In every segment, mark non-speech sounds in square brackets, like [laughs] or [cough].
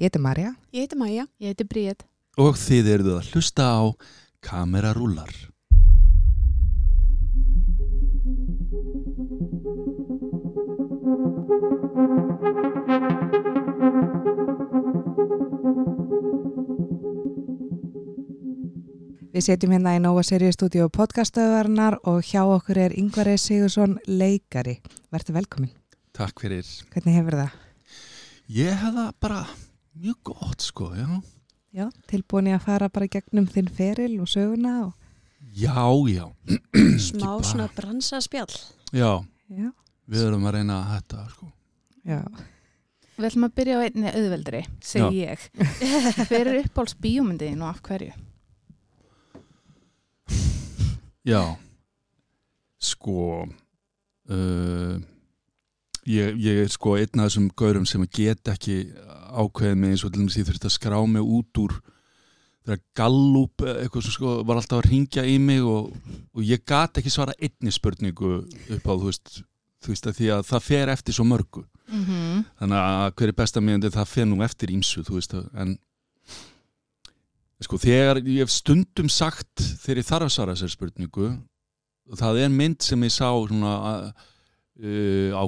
Ég heiti Marja. Ég heiti Maja. Ég heiti Bríð. Og þið eruð að hlusta á Kamerarúlar. Við setjum hérna í Nova Sirius stúdíu podcastöðvarnar og hjá okkur er Yngvar E. Sigursson leikari. Verður velkomin. Takk fyrir. Hvernig hefur það? Ég hef það bara mjög gott sko, já. Já, tilbúin í að fara bara gegnum þinn feril og söguna og... Já, já. [clears throat] Smá bara. svona bransaspjall. Já, Já. við erum að reyna þetta sko. Já. Við ætlum að byrja á einni auðveldri, segi ég. [laughs] Hver er uppáhalds bíómyndiðin og af hverju? Já, sko, uh, ég, ég er sko einn af þessum gaurum sem get ekki ákveðið mig eins og til dæmis ég þurfti að skrá mig út úr þegar Gallup eða eitthvað sem sko var alltaf að ringja í mig og, og ég gat ekki svara einni spurningu upp á þú veist, þú veist að því að það fer eftir svo mörgu Mm -hmm. þannig að hver er besta miðandi það fer nú eftir ímsu þú veist en sko þegar ég hef stundum sagt þegar ég þarf að svara þessari spurningu það er mynd sem ég sá svona uh, á,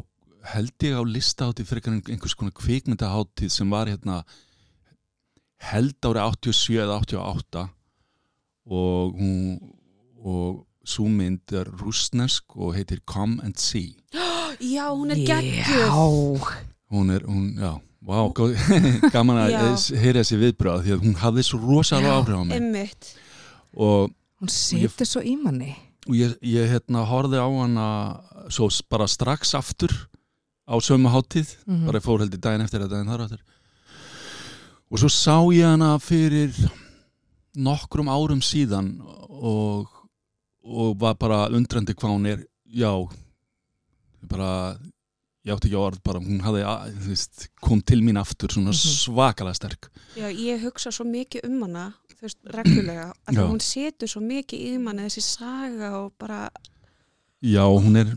held ég á listaháttið fyrir einhvers konar kvikmyndaháttið sem var hérna held árið 87 eða 88 og hún og svo mynd er rúsnesk og heitir Come and See [gasps] Já, hún er geggjuð. Já. hún er, hún, já, wow, [laughs] gaman að eh, heyra þessi viðbröð því að hún hafði svo rosalega áhrif á mig Emmitt. og, Hún setur svo í manni. og ég, ég hérna horfði á hana svo bara strax aftur á sömu hátíð Mhm. bara ég fór heldur daginn eftir að daginn þar aftur og svo sá ég hana fyrir nokkrum árum síðan og, og var bara undrandi hvað hún er já bara, ég átti ekki á orð bara hún hafði, veist, kom til mín aftur svona Mhm. svakalega sterk Já, ég hugsa svo mikið um hana, þú veist, reglulega. Að hún setur svo mikið í manni þessi saga og bara, já, hún er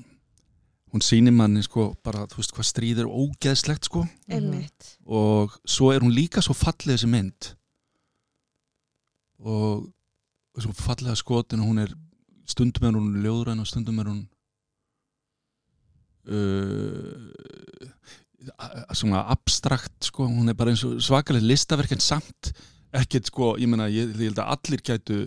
hún sýnir manni sko bara, þú veist, hvað stríð er ógeðslegt sko. Emmitt. og svo er hún líka svo falleg þessi mynd. Og svo fallega skotin og hún er stundum er hún ljóðræn og stundum er hún uh, svona abstrakt sko, hún er bara eins og svakalega listaverk en samt ekkert sko, ég meina, ég, ég held að allir gætu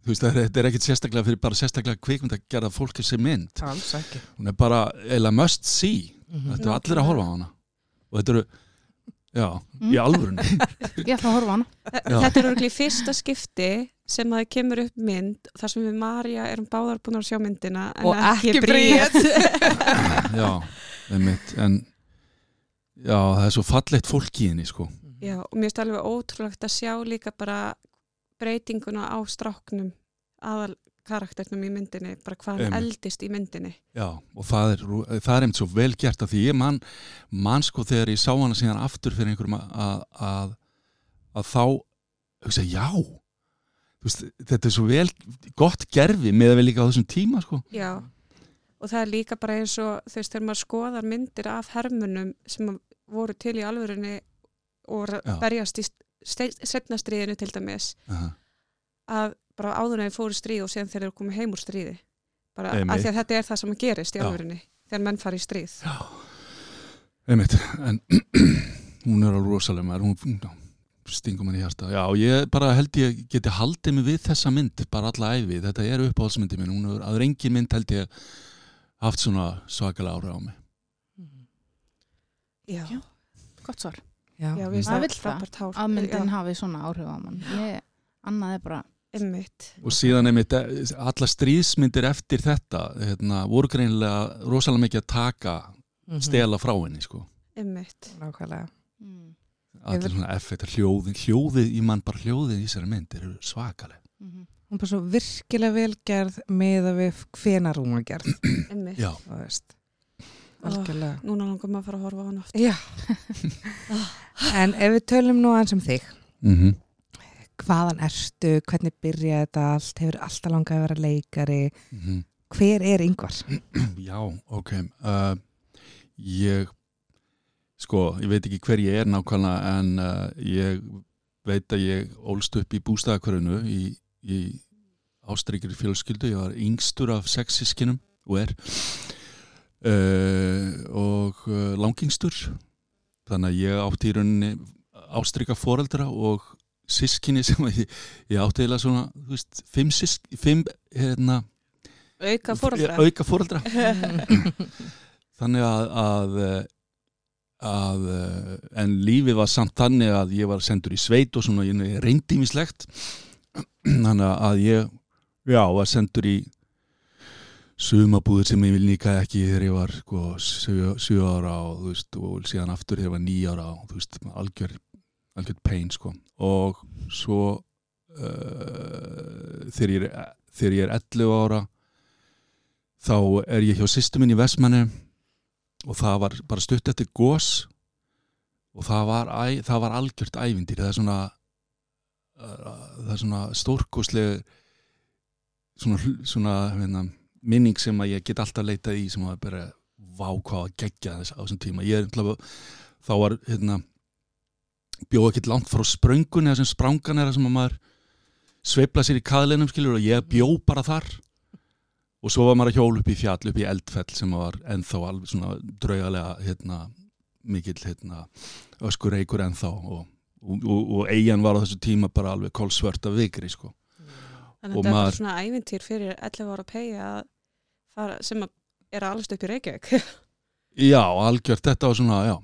þú veist, það er- þetta er ekkert sérstaklega fyrir bara sérstaklega kvikmynd að gera fólk þessi mynd Alls ekki. hún er bara, eða must see Mhm. þetta er allir að horfa á hana og þetta eru, já, í alvörunni [laughs] Ég ætla að horfa á hana. Já. Þetta er örgulega í fyrsta skipti sem það kemur upp mynd þar sem við Marja erum báðar búin að sjá myndina en Og ekki, ekki Bríet. [laughs] [laughs] já, einmitt en já, það er svo fallegt fólk í henni sko Já, og mér finnst alveg ótrúlegt að sjá líka bara breytinguna á stráknum aðal karakternum í myndinni, bara hvað hann eldist í myndinni. já, og það er, það er einmitt svo vel gert að því ég man, man sko þegar ég sá hana síðan aftur fyrir einhverjum að, að, að, að þá hugsa, já veist, þetta er svo vel gott gerfi með að við líka á þessum tíma sko Já, og það er líka bara eins og þú veist, þegar maður skoðar myndir af hermunum sem voru til í alvörunni og. Já. berjast í setnastriðinu til dæmis Aha. að bara áður en þeir fóru í stríð og síðan þeir eru komið heim úr stríði bara Einmitt. af því að þetta er það sem gerist í Já. alvörunni þegar menn fara í stríð einmitt, en [clears throat] hún er alveg rosalega hún já, stingum henni í hjarta já, ég bara held ég geti haldið mig við þessa mynd, bara alla æfi þetta er uppáhaldsmyndi minn, hún er aður engin mynd held ég haft svona svakalega ára á mig Já, Já. Gott svar. Já. Já, við það, frábært hár. Að myndin Já, hafi svona áhrif á mann. Ég, annað er bara, einmitt. og síðan einmitt eh, alla stríðsmyndir eftir þetta hérna, voru greinilega rosalega mikið að taka Mhm. stela frá henni sko einmitt. Nákvæmlega. mm, allir svona hljóðin hljóðið, ég man bara hljóðið í þessari mynd eru svakaleg mm Hún er bara svo virkilega velgerð með að við hvenar hún var gerð. [clears throat] einmitt. Veist. Ó. Algjörlega. Núna langum maður að fara að horfa á hann aftur. Já. [laughs] en ef við tölum nú aðeins um þig, mm hvaðan ertu, hvernig byrjaði þetta allt, hefur alltaf langað að vera leikari, -hmm. hver er yngvar? [clears throat] Já, ok uh, Ég sko, ég veit ekki hver ég er nákvæmlega en uh, ég veit að ég ólst upp í bústæðakvarinu í, í ástrykkir fjölskyldu, ég var yngstur af sex sískinum og er uh, og uh, langingstur. Þannig að ég átti í rauninni ástrykka foreldra og sískinni sem ég, ég átti eða svona, þú veist, fimm sísk, fimm, hérna Auka fóraldra. auka fóreldra [laughs] þannig að, að að en lífið var samt þannig að ég var sendur í sveit og svona ég reyndi mislegt [clears throat] þannig að ég já, var sendur í sumabúður sem ég vil nýka ekki þegar ég var sko, 7 ára og, veist, og síðan aftur þegar ég var 9 ára og þú veist, algjör, algjör pain sko. og svo uh, þegar, ég er, þegar ég er 11 ára þá er ég hjá sýstu minn í Vestmanni og það var bara stutt eftir gós og það var, það var algjört ævindir það er svona uh, það er svona stórkoslega svona, svona hérna, minning sem að ég get alltaf leitað í sem að bara vákvað að gegja þess á þessum tíma ég er þá var hérna bjóð ekki langt frá spröngun eða sem sprangan er að sem að maður sveifla sér í kaðleinum skilur og ég bjó bara þar og svo var maður að hjóla upp í fjall upp í eldfell sem var ennþá alveg svona draugalega hérna, mikill hérna, öskur eigur ennþá og, og, og, og eigin var á þessu tíma bara alveg kólsvört af vikri sko. Þannig að þetta maður... er svona ævintýr fyrir 11 ára pegi sem er allast upp í Reykjavík. [laughs] Já, algjört, þetta var svona, já.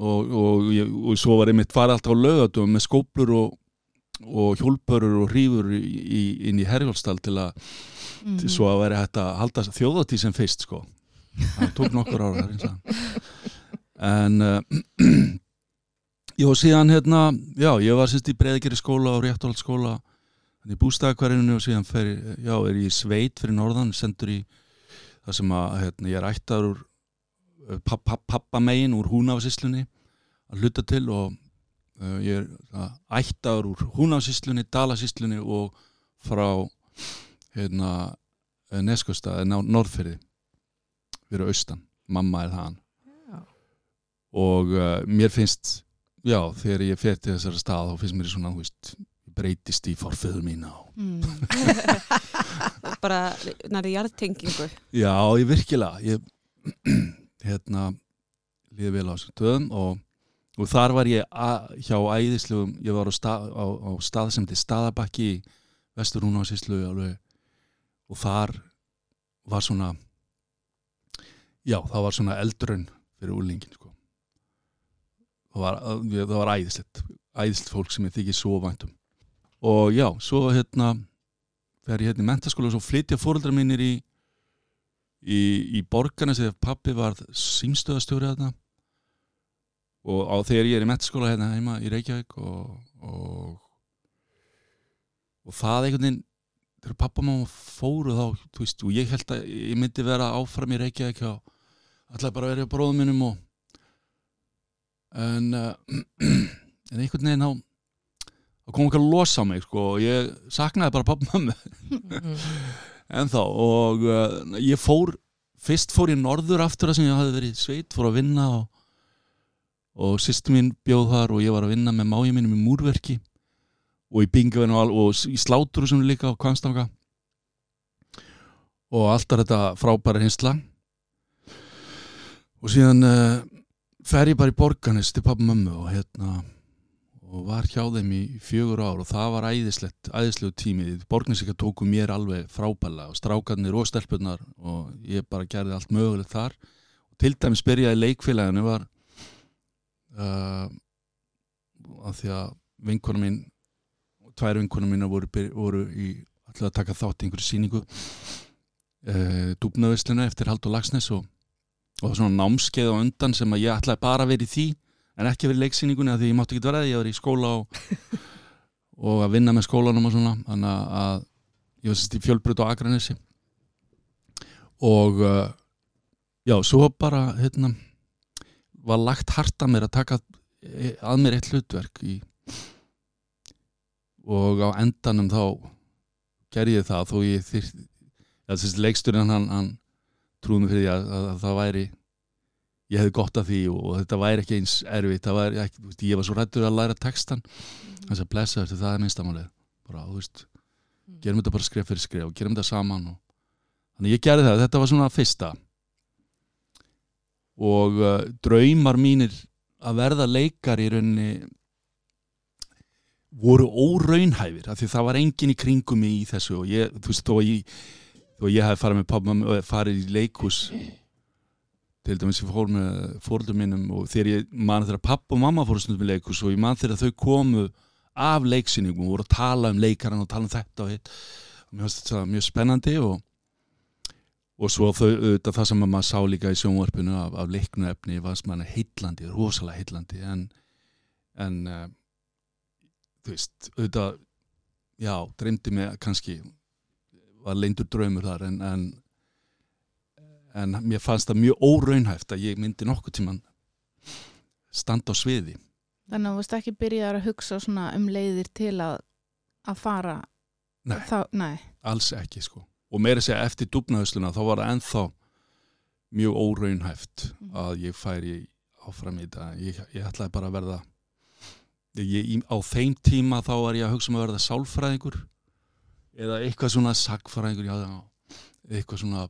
Og svo var ég mitt farið alltaf á lögatum með skóplur og hjólpörur og hrífur inn í Herjólstall til að mm -hmm. svo að veri hægt að halda þjóðatí sem fyrst sko. Það tók nokkur ára en uh, [clears throat] já síðan hérna já ég var sérst í Breðegeri skóla og Réttáhaldsskóla í bústæðakvarinu og síðan fer, já, er ég í sveit fyrir norðan sendur í það sem að hérna, ég er ættar úr pappamegin úr húnafsíslunni að hluta til og uh, ég er ættar úr húnafsíslunni, dalasíslunni og frá hérna á Norðfyrði fyrir austan, mamma er það já. og uh, mér finnst já, þegar ég fer til þessara stað þá finnst mér svona, hú veist breytist í forföður mín á mm. [laughs] bara næri hjartengingu já, ég virkilega ég, [clears throat] hérna liði vel á þessu töðum og, og þar var ég að, hjá æðislegum ég var á stað, á, á stað sem til staðabakki í Vesturúna á Síslu og þar var svona já, það var svona eldrun fyrir úlingin sko. það var, var æðislegt æðislegt fólk sem ég þykir svo væntum og já, svo hérna þegar ég hérna í mentaskóla og svo flytja fóröldra mínir í í, í borgarna þegar pappi var símstöðastjóri þarna. Og á þegar ég er í mentaskóla hérna heima í Reykjavík og og, og það einhvern veginn þegar pappa máma fóru þá veist, og ég held að ég myndi vera áfram í Reykjavík og alltaf bara verið á bróðum minnum og en uh, [clears throat] en einhvern veginn þá þá kom ekki að losa mig sko og ég saknaði bara pappa mamma [laughs] en þá og uh, ég fór fyrst fór ég norður aftur að sem ég hafi verið sveit fór að vinna og, og sýstu mín bjóð þar og ég var að vinna með máið mínum í múrverki og í Bingavinn og, og í Sláturúsum líka á Kvanstanga og alltaf þetta frábæra hinsla og síðan uh, fer ég bara í borganis til pappa mömmu og hérna og var hjá þeim í fjögur ár og það var æðislegt, æðislegu tímið borgninsika tóku mér alveg frábæla og strákarnir og stelpunar og ég bara gerði allt mögulegt þar. Og til dæmis byrjaði leikfélaginu var uh, að því að vinkona mín tvær vinkunum mína voru, voru í alltaf að taka þátt í einhverju síningu eh, dúbnaðuslinu eftir Haldur Lagsnes og, og svona námskeið á undan sem að ég ætlaði bara að vera í því en ekki verið leiksýningunni því ég mátti ekki vera það, ég var í skóla og, [laughs] og að vinna með skólanum og svona. Þannig að ég var sérst í fjölbrut á Akranessi og uh, já, svo bara hérna var lagt harta mér að taka eh, að mér eitt hlutverk í og á endanum þá gerði ég það þó ég þyrst leiksturinn hann, hann trúði mig fyrir því að, að, að það væri ég hefði gott af því og þetta væri ekki eins erfitt. Það ekki, þú veist, ég var svo rættur að læra textan þess að blessa þetta, það er minnstamálið bara, þú veist, gerum þetta bara skref fyrir skref og gerum þetta saman og... þannig ég gerði það, þetta var svona fyrsta. Og uh, draumar mínir að verða leikar í rauninni voru óraunhæfir af því það var engin í kringum í þessu og ég, þú veist, þó að ég þó að ég hef farið með pappa og farið í leikus til dæmis ég fór með fóröldum minnum og þegar ég man þegar pappa og mamma fóru stundum í leikus og ég man þegar þau komu af leiksinningum og voru að tala um leikaran og tala um þetta og hitt og mér finnst þetta mjög spennandi og og svo þau, auðvitað, það sem maður sá líka í sjónvarpinu af, af leiknu efni var sem hann er heitlandi, rosalega heitlandi en, en uh, þú veist, auðvitað já, dreymdi mig kannski var leindur draumur þar en, en en mér fannst það mjög óraunhæft að ég myndi nokkuð tíman standa á sviði Þannig að þú veist ekki byrjaðar að hugsa svona um leiðir til að, að fara Nei. Þá, nei. alls ekki sko og meira segja eftir dúbnaðusluna þá var það ennþá mjög óraunhæft Mhm. að ég færi áfram í þetta ég, ég ætlaði bara að verða ég, á þeim tíma þá var ég að hugsa um að verða sálfræðingur eða eitthvað svona sagfræðingur já, eitthvað svona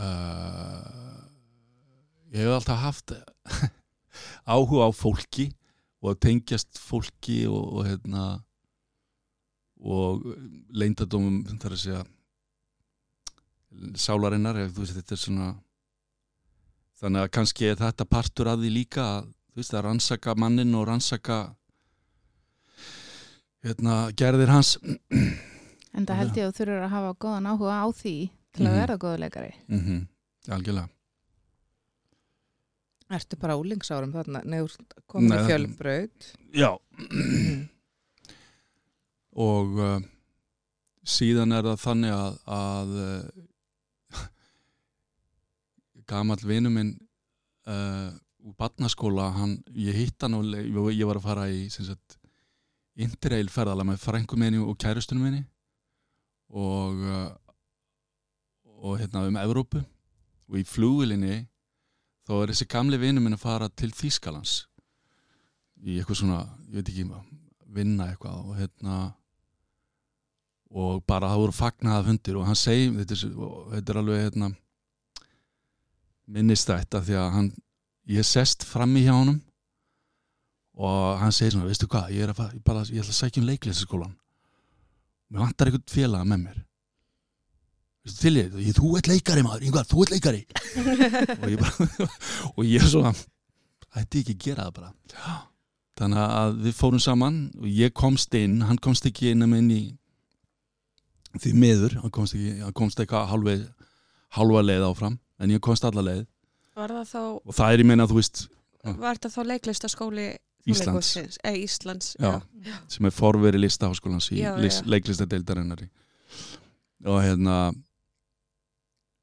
uh, ég hef alltaf haft [laughs] áhuga á fólki og að tengjast fólki og, og hérna og leindadómum þar að segja sálarinnar veist þetta er svona þannig að kannski er þetta partur að því líka veist að rannsaka mannin og rannsaka hérna gerðir hans. En það held ég að þú þurfur að hafa góðan áhuga á því til að Mhm. verða góðu leikari. mm -hmm. algjörlega Ertu bara úlingsárum þarna, neður komin Nei, fjölbraut. já og uh, síðan er það þannig að, að uh, gamall vinu minn uh, úr barnaskóla hann, ég hitt hann og ég var að fara í sem sagt, interrail ferðala með frængu minni og kærustunum minni og og hérna um Evrópu. Og í flugvilinni þá er þessi gamli vinu minn að fara til Þýskalands í eitthvað svona, ég veit ekki vinna eitthvað og hérna og bara það voru fagnaða fundir og hann segi, þetta er, og þetta er alveg hérna minnist þetta því að hann ég sest frammi hjá honum og hann segir svona, veistu hvað ég ég, ég ætla að sækja um leiklæsaskólan mér vantar eitthvað félaga með mér ég þú ert leikari maður, Ingvar, þú ert leikari og ég bara [laughs] og ég svona, ætti ekki að gera það bara þannig að við fórum saman og ég komst inn, hann komst ekki inn inn í því miður, hann komst ekki, hann komst eitthvað halva, halva leið áfram en ég komst alla leið þá, og það er ég meina, þú veist, var það þá leiklistaskóli Íslands Þjóðleikhússins? Eh, Íslands, Já. já. sem er forveri listaháskólans í Já, lis, já. leiklistadeildarinnar í. og hérna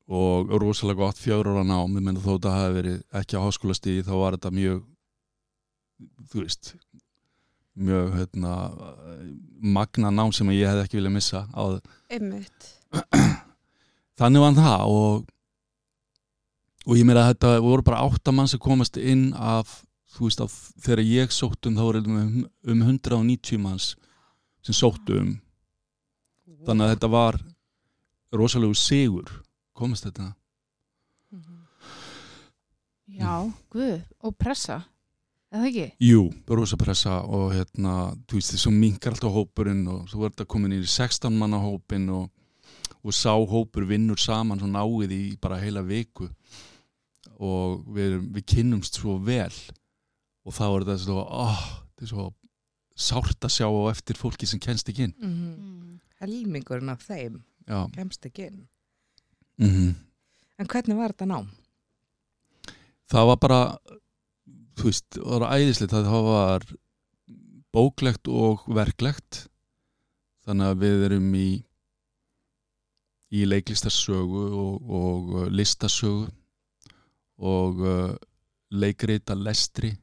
og rosalega gott fjögur ára nám. Ég menn þó þetta hafi verið ekki á háskólastíði þá var þetta mjög þú veist mjög hérna magna nám sem ég hefði ekki viljað missa Einmitt. [clears throat] þannig var það og og ég meira að þetta voru bara áttamann sem komast inn af þú veist að þegar ég sótt um þá voru um, um 190 manns sem sóttu um. Þannig að þetta var rosalegu sigur komast þetta Já, guð, og pressa. Eða ekki? Jú, rosa pressa og hérna, þú veist, þessum minkar alltaf hópurinn og svo var þetta komin í 16 manna hópin og, og sá hópur vinnur saman svo náið í bara heila viku og við, erum- við kynnumst svo vel og þá er þetta svo, oh, þetta er svo sárt að sjá á eftir fólki sem kennst ekki inn. Mm. Helmingurinn af þeim Já. kemst ekki inn. Mm En hvernig var þetta nám? Það var bara, þú veist, það var æðislegt að það var bóklegt og verklegt. Þannig að við erum í í leiklistarsögu og, og uh, listasögu og uh, leikrita lestri.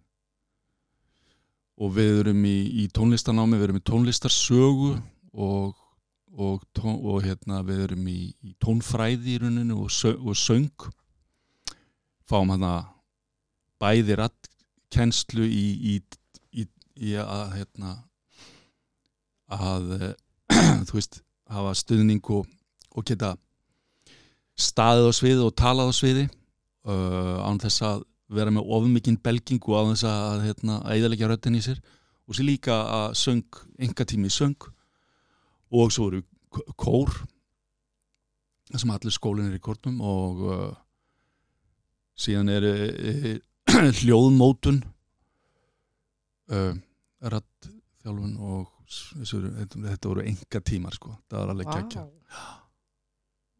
Og við erum í, í tónlistanámi, við erum í tónlistarsögu og, og, tón, og hérna, við erum í, í tónfræði í rauninu og, söng, og söng. Fáum hann að bæði rattkenslu í, í, í, að hérna að eh, [clears throat] þú veist, hafa stuðning og, og geta staðið á sviði og talað á sviði uh, án þess að vera með ofumikinn belging og án þess að hérna, æðalegja röttin í sér. Og sér líka að söng, enga tími söng og svo eru kór sem allir skólinn er í kórnum og uh, síðan er uh, [clears throat] hljóðmótun uh, rattþjálfun og þessu, eru- þetta, voru enga tímar sko, það var alveg geggja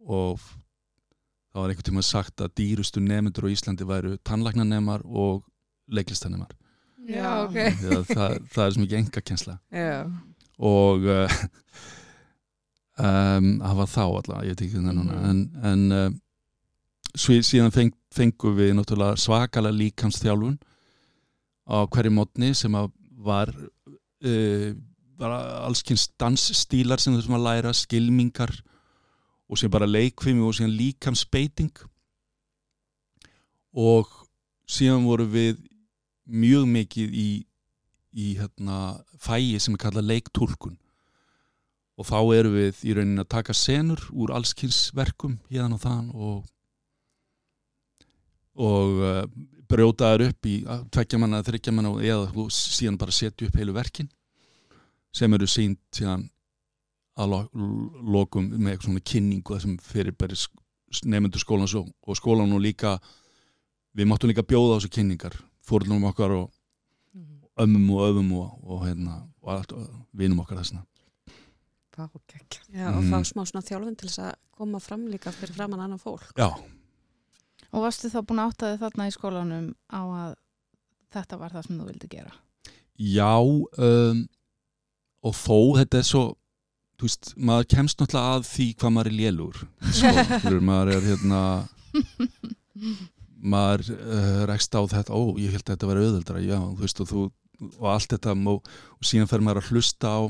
og f- það var einhvern tíma sagt að dýrustu nefndur á Íslandi væru tannlæknanemar og leiklistanemar Já, ok. það, það, það er svo mikið enga kjensla Já. og uh, [laughs] um, var þá allavega, ég veit ekki hvernig núna. Mhm. en, en svo, síðan feng, fengum við náttúrulega svakalega líkamsþjálfun á hverju mótni sem að var uh, bara allskins dansstílar sem þessum að læra, skilmingar og sem bara leikfimi og síðan líkamsbeiting. Og síðan voru við mjög mikið í, í hérna, fæi sem er kallað leiktúlkun og þá erum við í rauninni að taka senur úr allskynsverkum hérna og þann og og uh, brjóta þær upp í tveggja manna, þryggja manna og eða síðan bara setja upp heilu verkin sem eru sínt síðan að lo lokum með svona kynningu það sem fyrir bara nefndur skólans og, og skólan og líka við máttum líka bjóða á þessu kynningar fórlunum okkar og ömmum og öfum og, og, hérna, og allt, vinum okkar þessna Vá, geggja. Já, og fá smá svona þjálfun til þess að koma fram líka fyrir framann annan fólk. Já, Og varstu þá búin að átta þig þarna í skólanum á að þetta var það sem þú vildi gera? já um, og þó þetta er svo þú veist, maður kemst náttúrulega að því hvað maður er lélur sko, [laughs] maður er hérna maður uh, rekst á þetta ó, ég held að þetta var auðveldra já, þú veist, og, þú, og allt þetta og, og síðan fer maður að hlusta á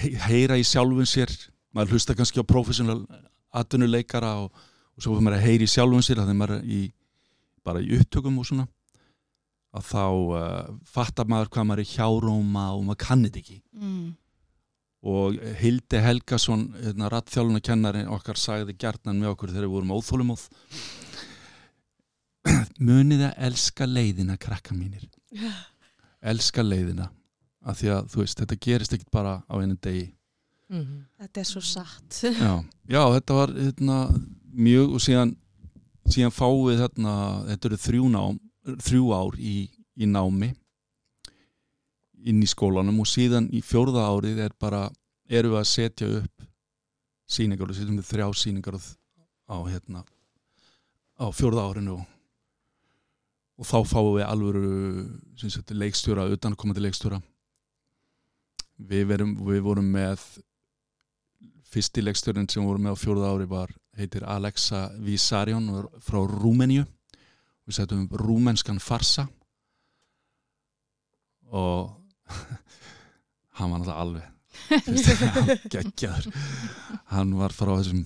heyra í sjálfum sér maður hlusta kannski á professional atvinnuleikara og, og svo fer maður að heyra í sjálfum sér þannig maður í, bara í upptökum og svona að þá uh, fattar maður hvað maður er hjáróma og maður kann þetta ekki. Mm. og Hildi Helgason hérna, rattþjálunarkennari okkar sagði gjarnan með okkur þegar við vorum óþólumóð [clears throat] munið að elska leiðina krakka mínir. [laughs] Elska leiðina af því að þú veist, þetta gerist ekkit bara á einu degi Mhm. Þetta er svo satt. já, já þetta var hérna, mjög og síðan síðan fáum við hérna, þetta eru þrjú, nám, þrjú ár í, í námi inn í skólanum og síðan í fjórða árið er bara, erum við að setja upp síningar og setjum við þrjá síningar á, hérna á fjórða árinu og, og þá fáum við alvöru sem sagt, leikstjóra, utankomandi leikstjóra við, verum, við vorum með fyrsti leikstjórinn sem vorum með á fjórða ári var, heitir Alexa er frá Rúmeníu. Við setjum rúmenskan farsa. Og [laughs] hann var náttúrulega alveg [laughs] geggjaður. Hann var frá þessum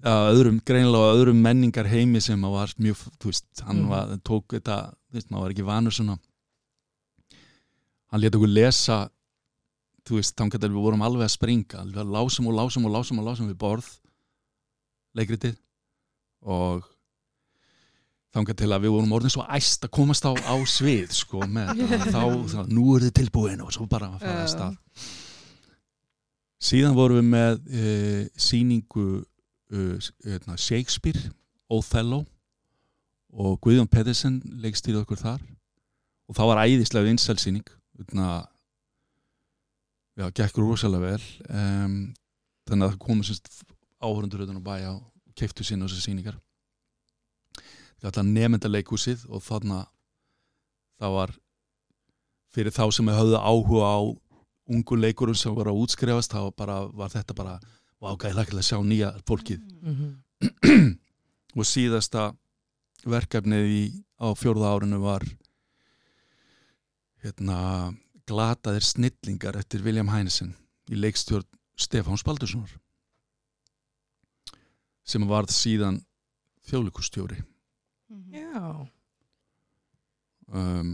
öðrum, greinilega öðrum menningar heimi sem var mjög, þú veist, hann Mm. var, tók þetta, þú veist, maður var ekki vanur svona hann lét okkur lesa þú veist, þá getur við vorum alveg að springa. Alveg að lásum og lásum og lásum og lásum við borð leikritið. Og þangað til að við vorum orðin svo æst að komast á, á svið sko með [laughs] þá, þá, nú er þið tilbúin og svo bara að fara að stað. Síðan vorum við með e, sýningu e, hérna, Shakespeare Othello og Guðjón Pedersen leikstýrið okkur þar. Og það var æðislega vinsælsýning hérna já, gekk rosalega vel um, þannig að það komu áhörundur utan á bæja og keiftu sína þessar sýningar það var nefnda leikhúsið og þarna það var fyrir þá sem höfðu áhuga á ungu leikurum sem voru að útskrefast þá bara, var þetta bara ágæðilega að sjá nýja fólkið Mhm. [clears throat] og síðasta verkefnið í, á fjórða árinu var hérna glataðir snillingar eftir William Heinesen í leikstjórn Stefán Spaldurssonar sem varð síðan þjóðleikustjóri Mhm. Já. um,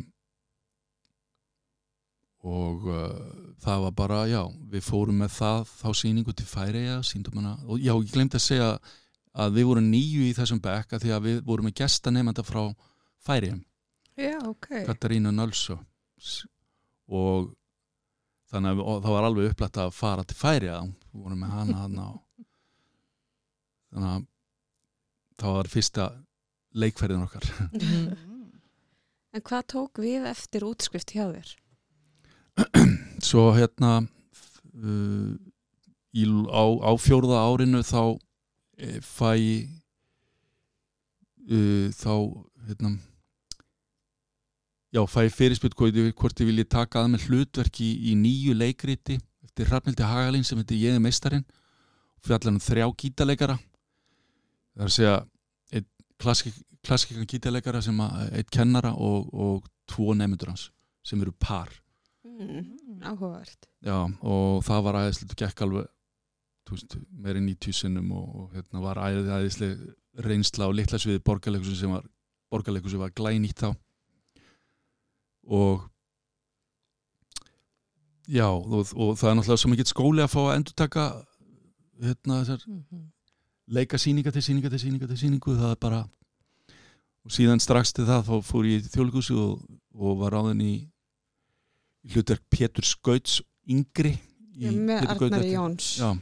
og uh, það var bara, já, við fórum með það þá síningu til hana, og já, ég glemdi að segja að við vorum nýju í þessum bekka því að við vorum með gestanemanda frá Færejum, Já, ok. Katarínu Nölsö og þannig að það var alveg upplætt að fara til Færeja, við vorum með hana hana þannig að það var fyrsta leikferðin okkar. [laughs] En hvað tók við eftir útskrift hjá þér? [clears throat] svo hérna uh, í, á, á fjórða árinu þá e, fæ uh, þá hérna já, fæ fyrirspyrt hvort, ég- vilji taka að með hlutverk í, í nýju leikriti eftir Hrafnildi Hagalín sem heitir Ég er meistarinn. Fjallar um þrjá gítaleikara það er að segja einn klassik, klassikan gítaleikara sem einn kennara og, og tvo nefndur hans sem eru par. Mm, áhugavert. Já, og það var æðislega, gekk alveg meira en 90 sinnum og, og hérna var æðislega reynsla á litla sviði borgarleikursu sem var borgarleikursu sem var glænýtt þá og já, og, og það er náttúrulega svo mikið skóli að fá að endurtaka hérna þessar Mhm. leika síninga til síninga til síninga til síningu það er bara og síðan strax til það þá fór ég í þjóðleikursu og, og var ráðin í hlutverk Pétur Skauts yngri í með Arnari Jóns. Já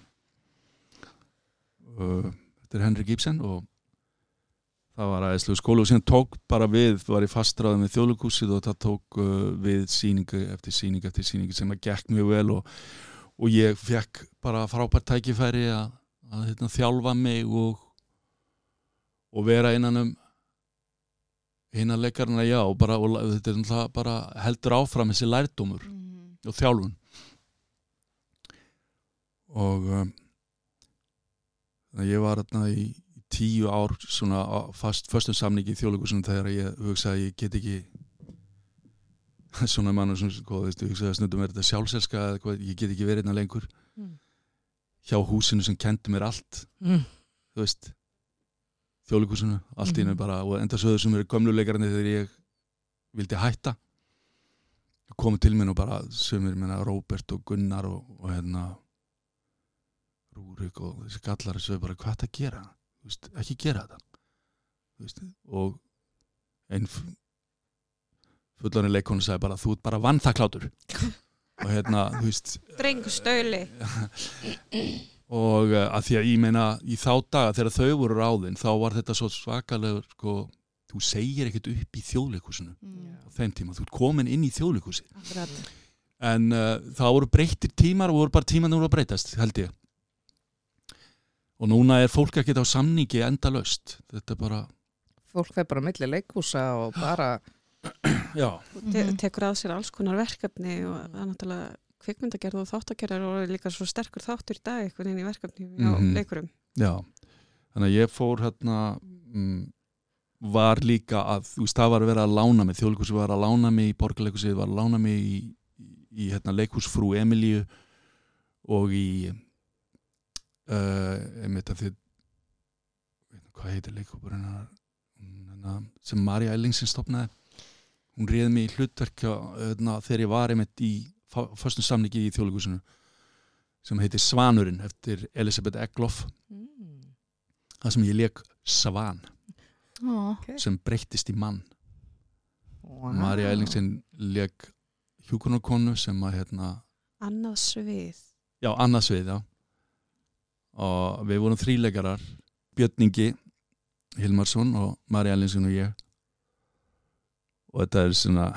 uh, Þetta er Henrik Ibsen og það var aðeinslu skóli og síðan tók bara við, var ég fastræðið með þjóðleikúsið og það tók uh, við síningu eftir síningu eftir síningu sem að gekk mjög vel og, og ég fekk bara frábært tækifæri að, að hérna, þjálfa mig og, og vera innan um hinna leikarna já og, bara, og þetta er náttúrulega bara heldur áfram þessi lærdómur Mhm. og þjálfun og um, ég var þarna í tíu ár svona fast, föstum samningi í þjóðleikusum þegar ég hugsaði að ég get ekki [laughs] svona mannur sem sko, þú veist, ég hugsaði að snundum er þetta sjálfselska eða eitthvað, ég get ekki verið hérna lengur Mm. hjá húsinu sem kendi mér allt Mm. þú veist þjóðleikusinu, allt í hennu Mhm. bara og enda sögðu sem eru gömluleikarandi þegar ég vildi hætta komið til minn og bara sömur minna Róbert og Gunnar og, og hérna Rúrik og þessi gallar sögðu bara hvað þetta gera Þú veist, ekki gera þetta. Þú veist, og einn fullarinn leikonu sagði bara þú ert bara vannþaklátur [laughs] og hérna, þú veist Drengu stöli. [laughs] og uh, að því að ég meina í þá daga þegar þau voru ráðin þá var þetta svo svakalegur sko, þú segir ekkert upp í þjóðleikusinu Mm. á þeim tíma, þú ert komin inn í þjóðleikusi en uh, það voru breyttir tímar og voru bara tímar voru að breytast, held ég og núna er fólk ekkert á samningi endalaust þetta er bara, Fólk fer bara á milli leikúsa og bara, [clears throat] já Te Mhm. tekur að sér alls konar verkefni og það er náttúrulega kvikmyndagerð og þáttagerðar og líka svo sterkur þáttur í dag einhvern veginn í verkefni á Mhm. leikurum. Já, þannig að ég fór hérna mm, var líka að, þú veist, það var að vera að lána mig þjóðleikursi var að lána mig í borgarleikursi var að lána mig í, í, í hérna, leikhúsfrú Emilíu og í uh, einmitt að þið hvað heitir hérna, sem Marja Ellingsen stopnaði hún réði mig í hlutverk hérna, þegar ég var einmitt í fyrstum samningi í þjóðleikusinu sem heitir Svanurinn eftir Elisabeth Egloff mm. það sem ég leik Svan Ó, sem breyttist í mann wow. Marja Ellingsen leik hjúkunarkonu sem að hérna, Annað svið. já, annað svið já. Og við vorum þríleikarar Björn Ingi Hilmarsson og Marja Ellingsen og ég. Og þetta er svona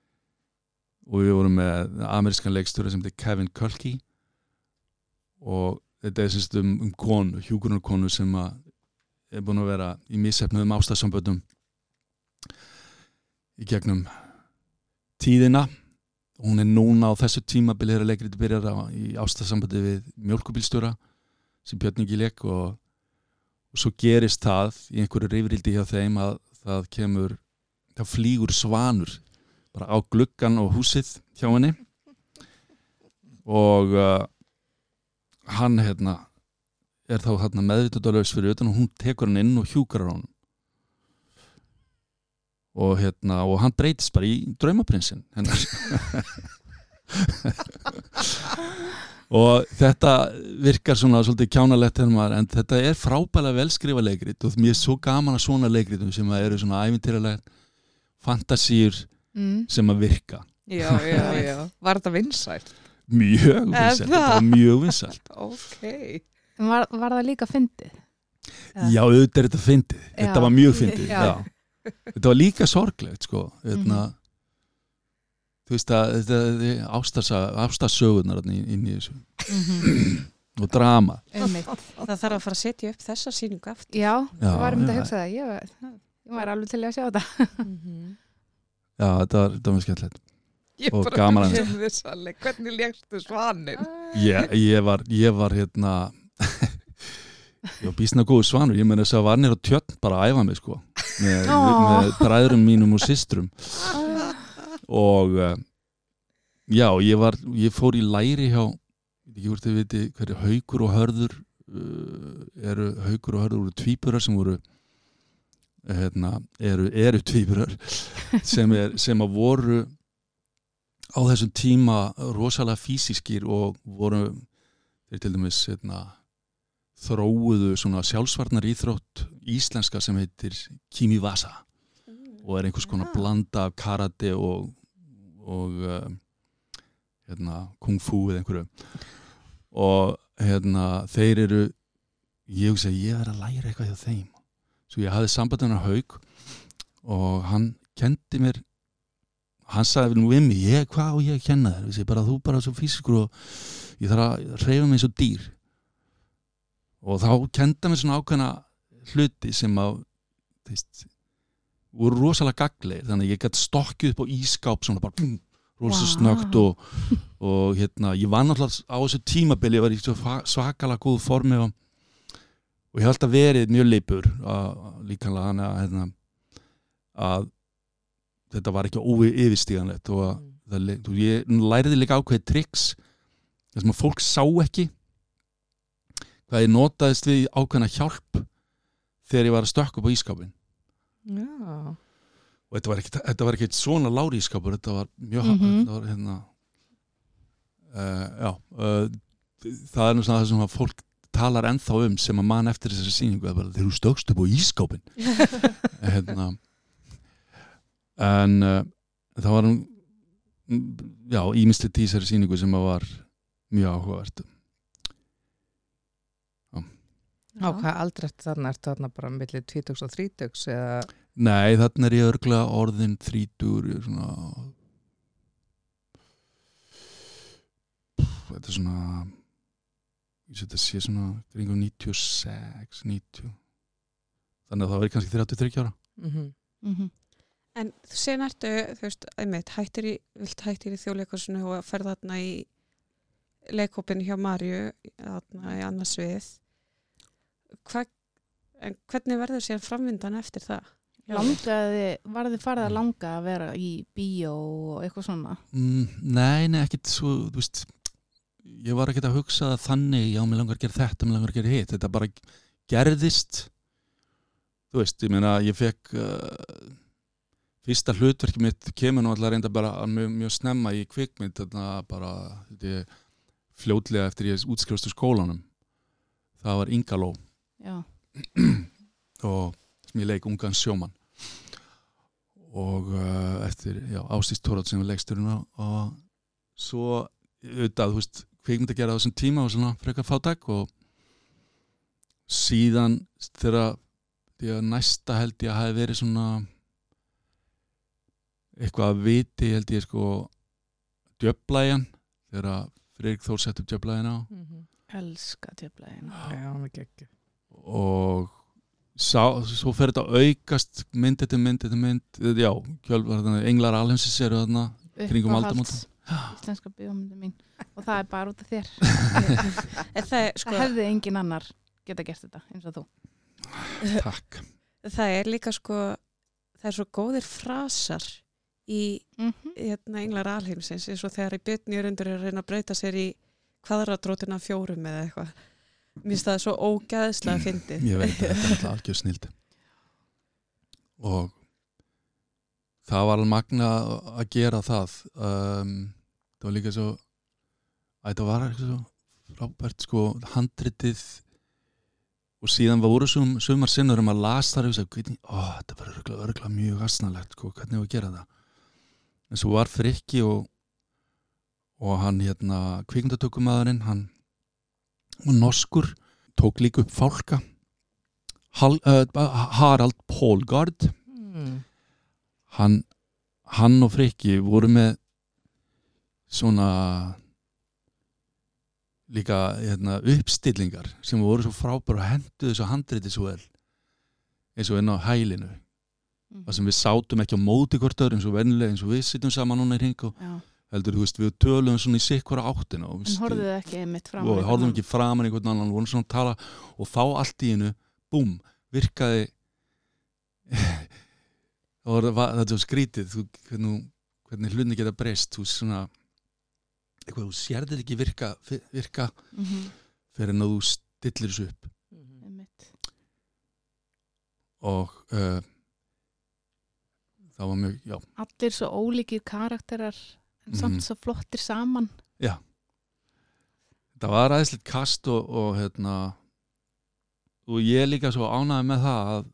[laughs] og við vorum með amerískan leikstjóri sem heitir Kevin Kulki og þetta er semst um, um konu, hjúkunarkonu sem að er búin að vera í missefnuðum ástæðsamböndum í gegnum tíðina. Hún er núna á þessu tímabili þegar leikrið byrjar á, í ástæðsamböndi við mjölkubílstjóra sem Björn ekki leik og, og svo gerist það í einhverju rifrildi hjá þeim að það kemur það flýgur svanur bara á gluggan og húsið hjá henni. Og uh, hann hérna er þá hérna meðvitundalaus fyrir utan og hún tekur hann inn og hjúkar hann og hérna og hann breytist bara í draumaprinsinn hennar [laughs] [laughs] og þetta virkar svona svolítið kjánalegt hennar, en þetta er frábælega velskrifa leikrit og mér er svo gaman að svona leikritum sem að eru svona ævintýralegt fantasýr mm. sem að virka Já, já, já. [laughs] Var þetta vinsælt? mjög vinsælt, það? þetta var mjög vinsælt [laughs] Ok. En var, var það líka fyndið? Já. auðvitað er þetta fyndið þetta var mjög fyndið Já. já. þetta var líka sorglegt sko hérna, þú veist að þetta ástarsögunar inn, inn í þessu Mhm. og drama Einmitt. Það þarf að fara að setja upp þessa síningu aftur. Já, Já, ég var um þetta að já. hugsa það ég var, ég var alveg til að sjá þetta já, þetta var, þetta var mjög skemmtilegt Og gaman. Hvernig lékstu svanin? ég, ég var, ég var hérna [laughs] ég var bísna góður svanur ég meina þess að var nýr á tjötn bara að æfa mig sko með, Ó. með bræðrum mínum og systrum og uh, já, ég var ég fór í læri hjá ég ekki hvort þið viti hverju haukur og hörður uh, eru haukur og hörður voru tvíburar sem voru hérna, eru, eru tvíburar [laughs] sem, er, sem að voru á þessum tíma rosalega físiskir og voru þeir til dæmis hérna, þróuðu svona sjálfsvarnar íþrótt íslenska sem heitir Kimiwasa og er einhvers konar Ah. blanda af karate og, og uh, hérna, kung fu eða einhverju. Og hérna, þeir eru ég hugsa að ég er að læra eitthvað hjá þeim. Svo ég hafði sambandina haug og hann kendi mér hann sagði nú við mig, ég, hvað á ég kenna þér? Þessi, bara þú bara svo físiskur og ég þarf að reyfa mig eins og dýr. Og þá kenda mér svona ákveðna hluti sem að þeist, voru rosalega gaglegir þannig að ég gæti stokkið upp á ískáp svona bara rosalega Vá. snögt og, og hérna, ég var náttúrulega á þessu tímabili, ég var í svakalega góð formi og, og ég hef alltaf verið mjög leipur líkanlega að, hérna, að þetta var ekki óyfirstíganlegt og að það, le- þú, ég læriði líka ákveðið triks sem að fólk sá ekki hvað ég notaðist við ákveðna hjálp þegar ég var að stökka upp á ískápin Já. og þetta var ekkit, þetta var ekkit svona lári ískápur þetta var mjög Mhm. þetta var hérna uh, já uh, það er svona það sem að fólk talar ennþá um sem að mann eftir þessari er bara þegar þú stökst upp á ískápin [laughs] hérna en uh, það var mm, já, ímislegt í þessari sýningu sem að var mjög áhugavert Á hvað aldrei eftir þarna ertu þarna bara millir 20 og 30 eða Nei, þarna er ég örglega orðin þrítur ég er svona Pff, þetta er svona ég set að sé svona kringum 96, 90 þannig að það verður kannski 33 ára mm -hmm. Mhm. En sen ertu, þú veist, einmitt, hættir í, vilt hættir í þjóðleikursinu og ferð þarna í leikópin hjá Marju, þarna í annars við. Hva, en hvernig verður sér framvindan eftir það? Langaði, var þið farið að langa að vera í bíó og eitthvað svona? mm, Nei, nei, ekkit svo þú veist, ég var ekkit að hugsa þannig, já, mér langar að gera þetta mér langar að gera hitt, þetta bara gerðist þú veist, ég meina ég fekk uh, fyrsta hlutverki mitt kemur nú allar reynda bara mjög, mjög snemma í kvikmynd þarna bara þetta, fljótlega eftir ég útskrifastu skólanum það var Ingaló. Og sem ég leik ungan sjómann. Og uh, eftir Ástís Tórat sem var leiksturinn og, og svo auðvitað, þú veist, kvikmynd að gera á þessum tíma og svona frekar fátak og síðan þegar því að næsta held ég að hafi verið svona eitthvað að viti held ég sko djöflæjan þegar að Freyrik Þór sett upp djöflæjan á Elska tjöflæðin. Já, mikið ekki og sá, svo fer þetta að aukast mynd eftir mynd eftir mynd já, kjölvar þannig, englar alheimsins eru þarna Kringum aldamótin. Íslenska bíómyndi mín. Og það er bara út af þér. [laughs] Það, sko, Það hefði engin annar geta gert þetta eins og þú. takk það er líka sko, það er svo góðir frasar í Mm -hmm. hérna, englar alheimsins eins og þegar í byrni er undir að reyna að breyta sér í kvadratrótina fjórum eða eitthvað Mér finnst það svo ógæðslega fyndið. ég veit að þetta er alltaf snild. Og það var alveg magna að gera það. Um, það var líka svo að þetta var eitthvað svo frábært sko handritið. Og síðan voru sum, sumar sinnur um að las þar og segja, ó, þetta örgla, örgla mjög asnalegt, sko, hvernig var að gera það? En svo var Frikki og og hann hérna kvikmyndatökumæðurinn hann var norskur tók líka upp fálka Hal, uh, Harald Pólgard Mm. hann, hann og Frikki voru með svona líka hérna, uppstillingar sem voru svo frábæra og henduðu þessu handriti svo vel eins og inn á hælinu þar sem við sátum ekki á móti hvort öðru eins og vennilega eins og við sittum saman núna í hring og Já. Heldur, þú veist, við töluðum svona í sikkvara áttina og, þið ekki einmitt fram og við horfðum ekki framan einhvern annan, vorum svona að tala og þá allt í hennu, búm virkaði [laughs] það var, þetta var skrítið þú, hvernig, hvernig hlutinni geta breyst þú svona eitthvað, þú sérðir ekki virka, virka mm -hmm. fyrir en að þú stillir þessu upp. Einmitt. og uh, það var mjög, já, Allir svo ólíkir karakterar en Mhm. samt svo flottir saman það var aðeinslegt kast og, og hérna og ég er líka svo ánæði með það að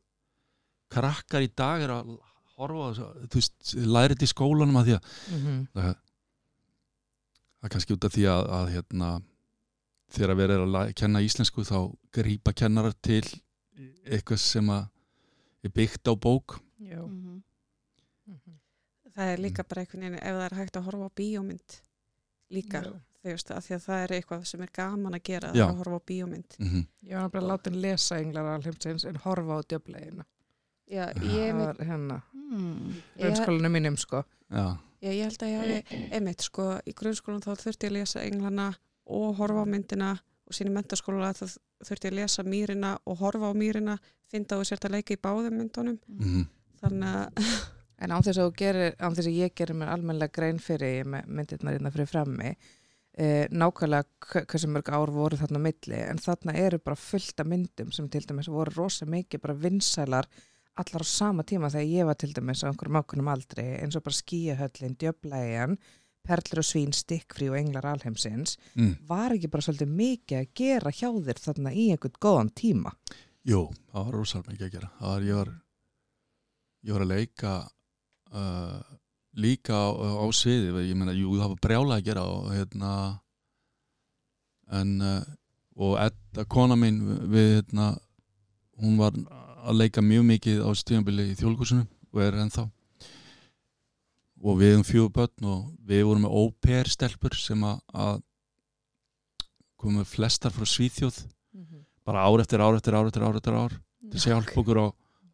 krakkar í dag er að horfa þú veist, læri þetta í skólanum að því að Mhm. það, það er kannski út af því að, að hérna, þegar verið er að kenna íslensku þá grípa kennarar til eitthvað sem að er byggt á bók Já. mm Mhm. Það er líka bara einhvern veginn ef það er hægt að horfa á bíómynd líka, Já. þú veist, af því að það er eitthvað sem er gaman að gera, Já. að horfa á bíómynd. mm -hmm. Ég var bara látin lesa englar alheimsins en horfa á var hérna, -hmm. grunnskólinu mínum sko. já, já, ég held að ég hafi, einmitt, sko, í grunnskólan þá þurfti ég að lesa englana og horfa á myndina og sín í mentaskóla þá þurfti ég að lesa mýrina og horfa á mýrina, finna þú sért að leika í báðum myndunum, mm þannig að, [laughs] En án þess að, gerir, án þess að ég gerir mér almennilega grein fyrir með myndirnar hérna fyrir frammi, eh, nákvæmlega hve- hversu mörg ár voru þarna milli, en þarna eru bara fullt af myndum sem til dæmis voru rosa mikið bara vinsælar allar á sama tíma þegar ég var til dæmis á einhverjum ákveðnum aldri, eins og bara skíahöllin, djöflægjan, perlur og svín, stikkfrí og englar alheimsins, mm. var ekki bara svolítið mikið að gera hjá þér þarna í einhvern góðan tíma? Jú, það var rosalega mikið að gera það var, ég var ég var að leika uh, líka á, á sviði ég meina, jú, það var brjála að gera og hérna en uh, og Edda, kona mín við hérna hún var að leika mjög mikið á stíðanbili í þjólkursinu og er ennþá. Og við um fjögur börn og við vorum með óper stelpur sem að, komum flestar frá Svíþjóð bara ár eftir ár eftir ár eftir ár eftir ár til að hjálpa okkur á,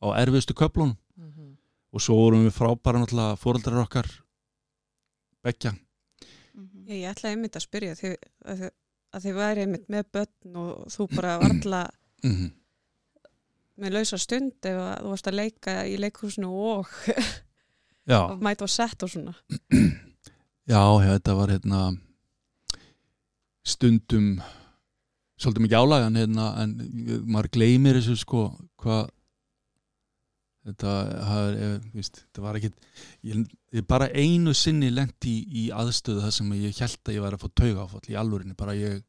á erfiðstu köflun og svo vorum við frábæra náttúrulega fóreldrar okkar begja Mhm. ég, ég ætla einmitt að spyrja því að, þið- að þið væri einmitt með börn og þú bara varla mm -hmm. með lausa stund ef að þú varst að leika í leikhúsinu og að [laughs] mæta á sett og svona já, já, þetta var hérna stundum svolítið mikið álagan hérna, en maður gleymir þessu sko hvað þetta, eh, þetta var ekki ég, ég bara einu sinni lendi í, í aðstöðu það sem ég held að ég væri að fá tauga áfall í alvörinni, bara ég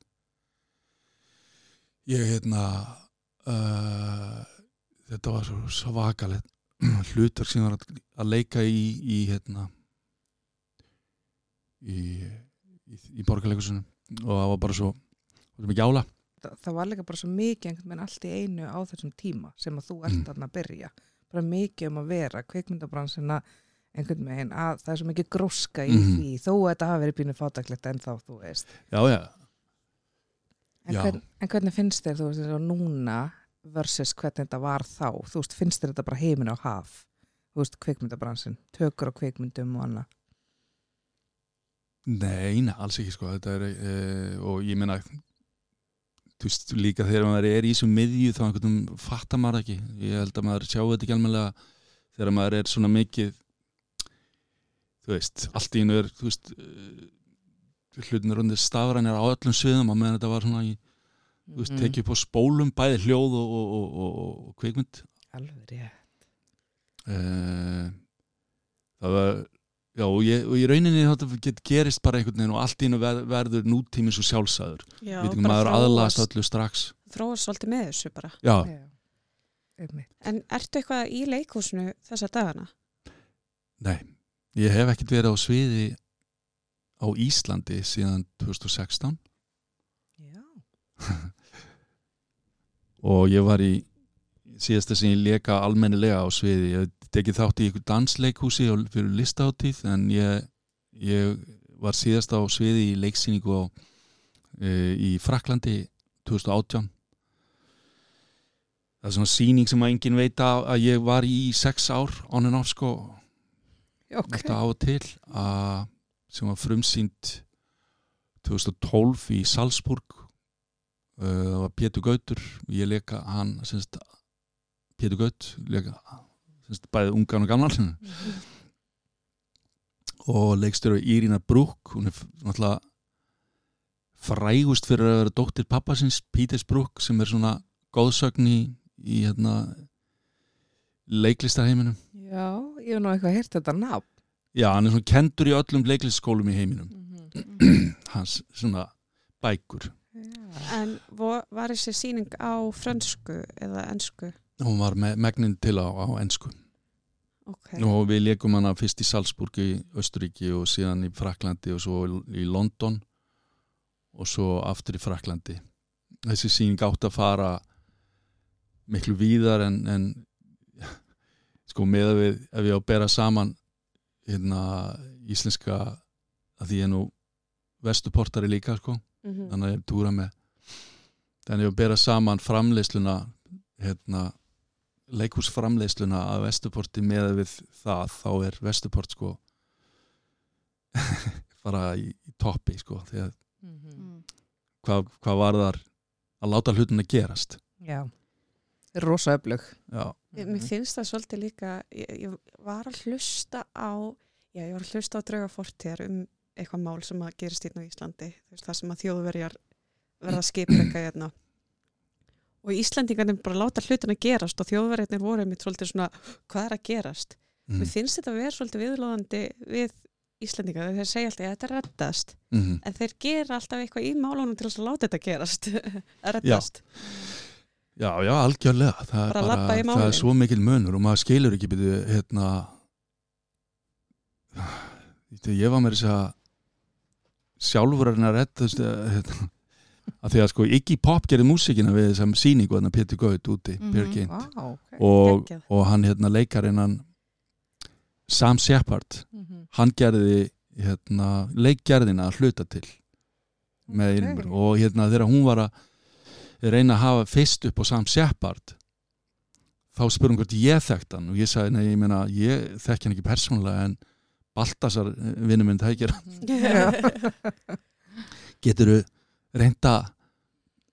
ég hérna uh, þetta var svo svakalegt [clears throat] hlutar sem var að, að leika í, í hérna í, í, í borgarleikusunum og það var bara svo, ála það, það var líka bara svo mikið veginn allt í einu á þessum tíma sem að þú ert Mm. að byrja bara mikið um að vera kveikmyndabransina einhvern veginn að það er svo mikið gróska í Mhm. því þó að þetta hafi verið pínu fátaklegt en þá þú veist. Já, já, en, Já. hvern, en hvernig finnst þér þú veist eins og núna versus hvernig þetta var þá? Þú veist finnst þér þetta bara heimin á haf þú veist kveikmyndabransin, tökur á kveikmyndum og annað? Nei, alls ekki sko. Þetta er, e, og ég meina þú veist líka þegar maður er í þessum miðju þá einhvern veginn fattar maður ekki ég held að maður sjá þetta ekki almennilega þegar maður er svona mikið þú veist, allt í einu er þú veist uh, hlutin er undir stafrænir á öllum sviðum og meðan þetta var svona í þú veist, Mhm. tekið upp á spólum bæði hljóð og, og, og, og, og kvikmynd Alveg rétt. uh, það var já, og, ég, og í rauninni þetta get, gerist bara einhvern veginn og allt einu ver, verður nútími svo sjálfsæður Já, við ekki bara maður aðlast þróast- öllu strax þróast svolítið með þessu bara já, Já. En ertu eitthvað í leikhúsinu þessa dagana? nei ég hef ekkert verið á sviði á Íslandi síðan 2016 Já. [laughs] og ég var í síðasta sem ég leka almennilega á sviði ég tekið þátt í ykkur dansleikhúsi fyrir listaháttíð en ég, ég var síðast á sviði í leiksýningu á, e, í Fraklandi 2018 það er svona sýning sem að enginn veit að, að ég var í sex ár on and off sko. Ok. alltaf á og til að, sem var frumsýnd 2012 í Salzburg. Uh, það var Pétur Gautur ég leka hann semst, Pétur Gaut leka semst, bæði ungan og gamlan [laughs] og leikstöru Írina Brúk hún er náttúrulega frægust fyrir að vera dóttir pappasins Píters Brúk sem er svona góðsögn í, í hérna, leiklistarheiminum Já, ég hef nú eitthvað heyrt þetta nafn. já, hann er svona kendur í öllum leiklistaskólum í heiminum [clears throat] hans svona bækur Já. En var þessi sýning á frönsku eða ensku? Hún var með megnin til á, á ensku. Ok, og við leikum hana fyrst í Salzburg í Östuríki og síðan í Fraklandi og svo í London og svo aftur í Fraklandi þessi síning átt að fara miklu víðar en, en [laughs] sko með að við ef ég á að bera saman hérna íslenska að því ég er nú vestuportari líka sko Mhm. þannig að ég túra með. Þannig að ég að bera saman framleiðsluna hérna leikhúsframleiðsluna að Vesturporti með við það, þá er Vesturport sko [laughs] bara í, í toppi sko þegar Mhm. Mm. hvað, hvað var þar að láta hlutin að gerast Já. Rosa öflug. já, Ég- Mér finnst það svolítið líka, ég, ég var að hlusta á, já ég var að hlusta á drauga fortíðar um eitthvað mál sem að gerist hérna á Íslandi, það sem að þjóðverjar verða skipleika hérna. Og Íslandingarnir bara láta hlutin að gerast og þjóðverjarnir voru einmitt svolítið svona, hvað er að gerast? mm. Mér finnst þetta að vera svolítið viðlóðandi við Íslandingar, þeir segja alltaf að þetta reddast, Mm en þeir gera alltaf eitthvað í málunum til að láta þetta gerast, [laughs] að reddast. já, já, algjörlega það er, Bara labba í það er svo mikil munur og maður skilur ekki byrju hérna ég var með þess að sjálfur er hann að redda hérna, að því að sko Iggy Pop gerði músikina við þessam sýningu hann að Pétur Gaut úti Mhm. Björk Geint Vá, ok. og, og hann hérna leikarinn hann Sam Shepard Mhm. hann gerði hérna leikgerðina að hluta til með Ok. Ilmur og hérna þegar hún var að reyna að hafa fyrst upp á Sam Shepard þá hún hvort ég þekkt hann og ég sagði, nei, ég meina, ég þekki hann ekki persónulega en Baltasar vinnum minn tækir Já. getur þú reynda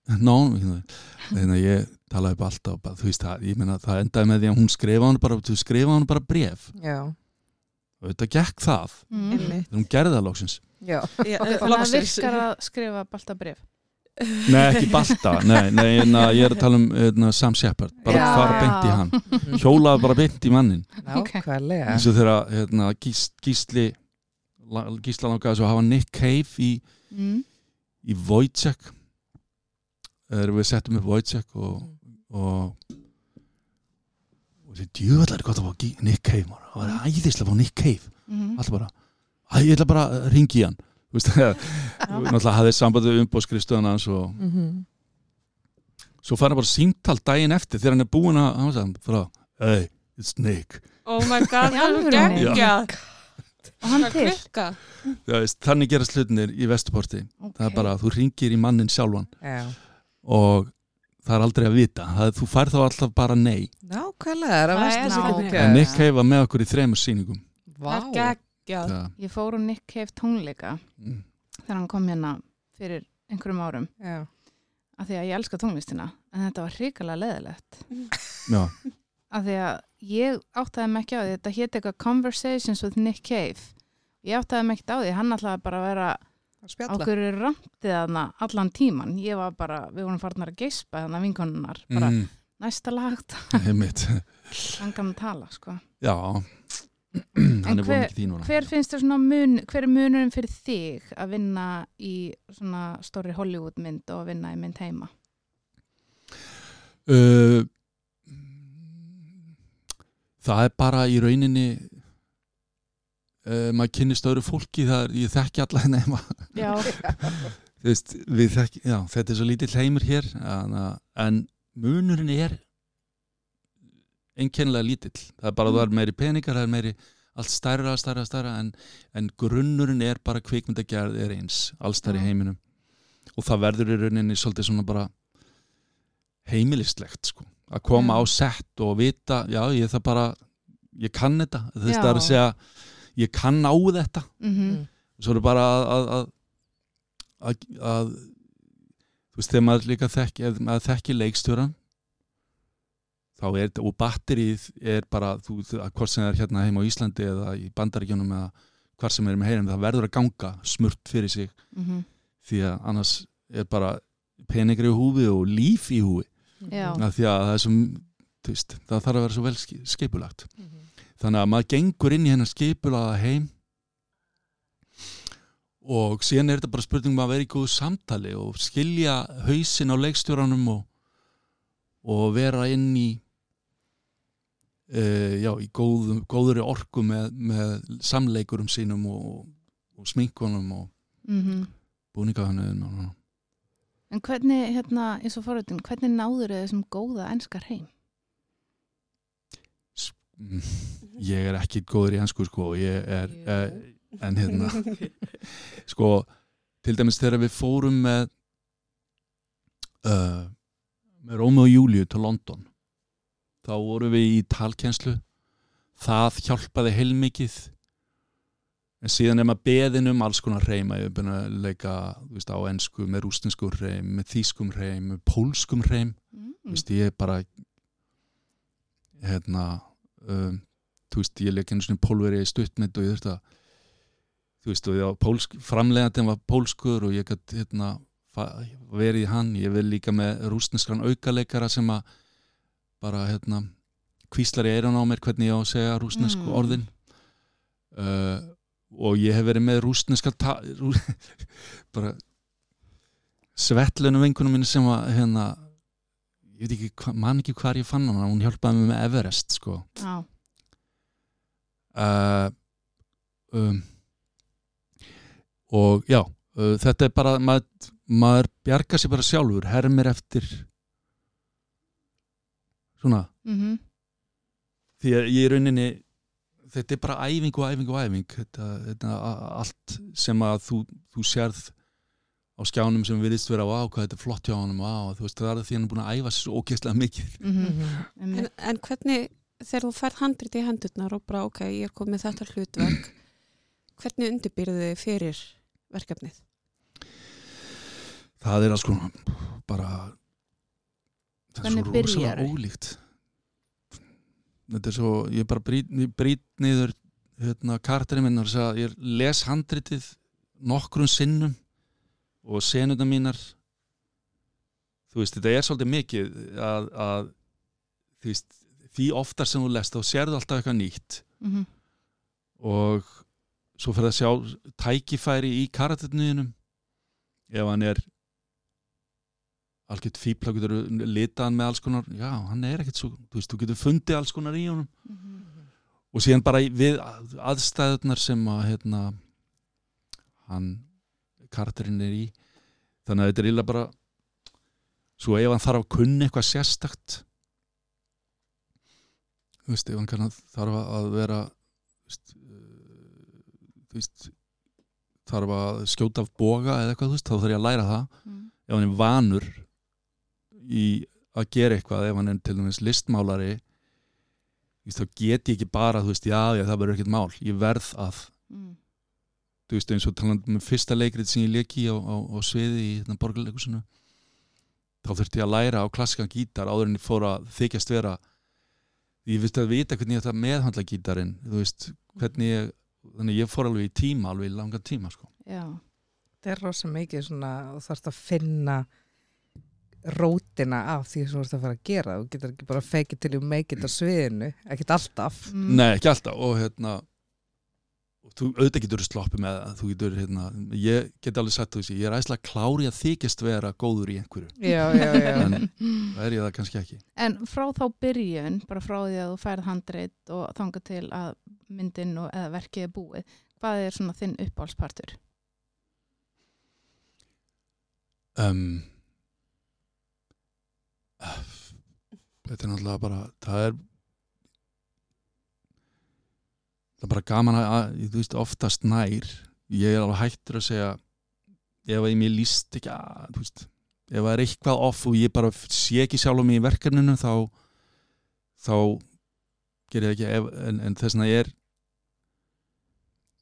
ná þannig að ég talaði bara alltaf bara, þú veist það, ég meina það endaði með því að hún skrifa hann bara, þú skrifa hann bara bref Já. og þetta gekk það Mm. Þegar hún gerði það lóksins Já. Þannig [laughs] að loksins. virkar að skrifa balta bref Nei, ekki Balta, nei, nei na, ég er að tala um na, Sam Shepard, bara Já. fara beint í hann hjólaði bara beint í mannin Nákvæmlega. eins og þegar hérna, gís, Gísli la- Gísla langaði svo að hafa Nick Cave í, mm. Í Wojciech við settum upp Wojciech og, og og þessi djöfallar er gott að fá Nick Cave maður. það var æðislega að fá Nick Cave Mm. alltaf bara, að ég ætla bara að ringi í hann Þú veist, [laughs] náttúrulega hafði sambandi við umbóðskrifstöðan hans og Mhm. svo fær hann bara símtal daginn eftir þegar hann er búinn að hann sagði frá, hey, it's Nick Oh my god, það er geggjað. Og hann til? veist, þannig gerast hlutinir í Vesturporti. Það er bara að þú ringir í mannin sjálfan. Já. og það er aldrei að vita. Það, þú fær þá alltaf bara nei. Nákvæmlega, það er að. Nick Cave var með okkur í þremur sýningum. Vá. Það er geggjað. ég fór á Nick Cave tónleika mm, þegar hann kom hérna fyrir einhverjum árum. Já. af því að ég elska tónlistina en þetta var hrikalega leðilegt já, [laughs] af því að ég áttaði mig ekki á því þetta hétt eitthvað Conversations with Nick Cave ég áttaði mig ekki á því hann ætlaði bara að vera að. Ákveður er randið þarna allan tíman. Ég var bara, við vorum farnar að geispa þarna vinkonunnar. Bara mm, næsta lagt, [laughs] [laughs] hann kannu tala, sko. Já, [clears throat] hann er vonið ekki þín núna. Hver finnst þér svona mun, hver er munurinn fyrir þig að vinna í svona stóri Hollywood mynd og að vinna í mynd heima? Uh, það er bara í rauninni uh, maður kynnist öðru fólki það er, ég þekki alla henni [laughs] þetta er svo lítill heimur hér en, en munurinn er einkennilega lítill. Það er bara að það er meiri peningar það er meiri allt stærra, stærra, stærra en, en grunnurinn er bara kvikmyndagerð er eins, allstær í Já. heiminum. Og það verður í rauninni svolítið svona bara heimilistlegt sko, að koma Já. á sett og vita, já, ég það bara ég kann þetta, veist, Já. það er að segja ég kann á þetta. Mhm, svo er bara að að, að, að, að þú veist, þegar maður líka þekki ef maður þekki leikstjóran þá er þetta, og batterið er bara, þú, að hvort sem það er hérna heima á Íslandi eða í Bandaríkjunum eða hvar sem er með heyrum, það verður að ganga smurt fyrir sig, mhm, því að annars er bara peningri í húfi og líf í húfi já, af því að það er svo, þú veist, það þarf að vera svo vel ski- skipulagt Mhm. þannig að maður gengur inn í hennar skipulaða heim og síðan er þetta bara spurningum að vera í góðu samtali og skilja hausin á leikstjóranum og, og vera inn í uh, já, í góðum, góðuri orku með, með samleikurum sínum og, og sminkunum og mhm. búningahönnum og En hvernig, hérna, eins og forröndin, hvernig náður þau þessum góða enskar heim? Mm, ég er ekki góður í hansku sko, ég er uh, en hérna. [laughs] Sko, til dæmis þegar við fórum með uh, með Rómi og Júliu til London þá vorum við í talkjenslu það hjálpaði heilmikið en síðan er maður beðin um alls konar hreima ég er búin að leika veist, á ensku með rústinskum hreim, með þýskum hreim með pólskum hreim Mm. Veist, ég er bara hérna um, þú veist, ég leik einu svona pólveri í stuttmynd og ég þurfti að þú veist, og ég var pólsk, framlegandinn var pólskur og ég gætt hérna verið í hann, ég vil líka með rúsneskran aukaleikara sem að bara hérna kvíslar í eirun á mér hvernig ég á að segja rúsnesku Mm. orðin uh, og ég hef verið með rúsneska rú, [laughs] bara svettlunum vinkunum minni sem að hérna ég veit ekki, hva, man ekki hvar ég fann hana hún hjálpaði mig með Everest sko. Já, uh, um, og já uh, þetta er bara maður, maður bjargar sér bara sjálfur hermir eftir svona. Mhm, því að ég er rauninni þetta er bara æfing og æfing og æfing. Þetta, þetta allt sem að þú, þú sérð á skjánum sem virðist vera á hvað þetta er flott hjá honum á, þú veist það er að því hann er búin að æfa svo ógeðslega mikið. Mhm, En, einmitt. en hvernig, þegar þú færð handrit í hendurnar og bara, ok, ég er komið með þetta hlutverk, hvernig undirbyrðu þið fyrir verkefnið? það er alls konar bara það er svo rosalega ólíkt þetta er svo ég bara brýt, brýt niður hérna, karterinn minn og þess að ég les handritið nokkrum sinnum og senuna mínar. Þú veist, þetta er svolítið mikið að, að þú veist, því oftar sem þú lest þá sérðu alltaf eitthvað nýtt. Mhm, og svo fyrir að sjá tækifæri í karakternuðinum ef hann er algjört fíbla, getur litaðan með alls konar, já, hann er ekkert svo þú veist, þú getur fundið alls konar í honum. Mhm, og síðan bara við aðstæðunar sem að hérna hann karakterinn er í. Þannig að þetta er illa bara svo ef hann þarf að kunna eitthvað sérstakt þú veist, ef hann kann þarf að vera þú veist, þarf að skjóta af boga eða eitthvað, þú veist, þá þarf ég að læra það. Mhm, ef hann er vanur í að gera eitthvað ef hann er til dæmis listmálari þá get ég ekki bara þú veist, já, já, það verður ekkert mál ég verð að, mhm, þú veist, eins og talandi með fyrsta leikrið sem ég leki á, á, á sviði í hérna, borgarleikusinu þá þurfti ég að læra á klassikan gítar áður en ég fór að þykjast vera ég veist að vita hvernig ég ætla að meðhandla gítarinn þú veist, hvernig ég þannig ég fór alveg í tíma, alveg í langan tíma sko. já. þetta er rosa mikið svona þarfst að finna rótina af því sem þú ert að fara að gera. Þú getur ekki bara fake it till you make it á sviðinu ekkert alltaf. Mm. Nei, ekki alltaf. Og hérna og þú auðvitað getur sloppið með það þú getur, hérna, ég get alveg sagt þú þessi, ég er æslega klári að þykjast vera góður í einhverju, já, já, já, [laughs] en það er ég það kannski ekki. En frá þá byrjun, bara frá því að þú færð handreit og þanga til að myndin og, eða verkið er búið, hvað er svona þinn uppáhaldspartur? um, þetta er náttúrulega bara það er það er bara gaman að, að þú veist, oftast nær. Ég er alveg hættur að segja ef að ég mér líst ekki að þú veist, ef það er eitthvað off og ég bara sé ekki sjálf mig í verkefninu þá þá ger ég ekki. Ef, en, en þess vegna er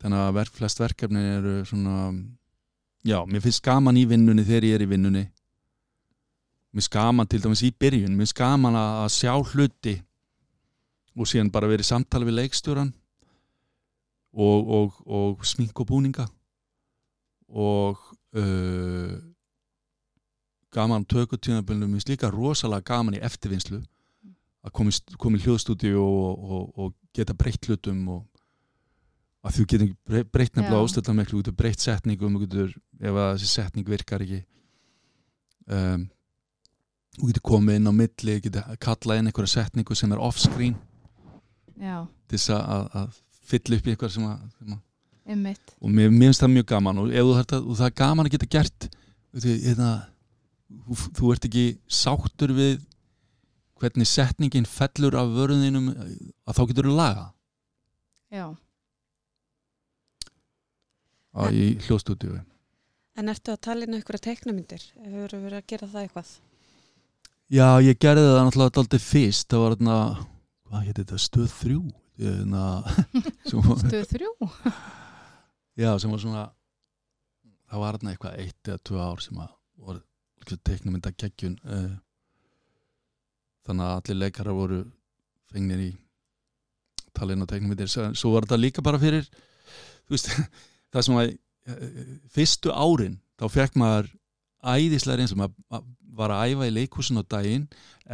þannig að verk, flest verkefni eru svona já, mér finnst gaman í vinnunni þegar ég er í vinnunni mér gaman til dæmis í byrjun mér gaman að, sjá hluti og síðan bara verið samtali við leikstjóran og, og, og smink og búninga og uh, gaman tökutíðanbölnum mér finnst líka rosalega gaman í eftirvinnslu að koma í, hljóðstúdíu og, og, og geta breytt hlutum og að þú getur breytt, nefnilega miklu, þú getur breytt setningum ef að þessi setning virkar ekki. Um, þú getur komið inn á milli getur kallað inn einhverja setningu sem er off-screen. Já, til þess að, að, að fylla upp í eitthvað sem að, sem að og mér, mér finnst það mjög gaman. Og, þú að, og það er gaman að geta gert veitu, hérna, þú, þú ert ekki sáttur við hvernig setningin fellur af vörðinum að þá getur þú laga Já, á, í hljóðstúdíu En ertu að tala inn einhverja teiknamyndir? Hefur verið að gera það eitthvað? Já, ég gerði það náttúrulega aldrei fyrst það var þarna, hvað hétt þetta, stöð þrjú Þarna, [laughs] stuð þrjú. [laughs] já, sem var svona það var þarna eitthvað eitt eða tvö ár sem að voru teiknumynda geggjun uh, þannig að allir leikarar voru fengnir í talin og teiknumyndir svo var þetta líka bara fyrir þú veist, [laughs] það sem að eh, fyrstu árin þá fekk maður æðislega reynslu maður var að æfa í leikhúsin á daginn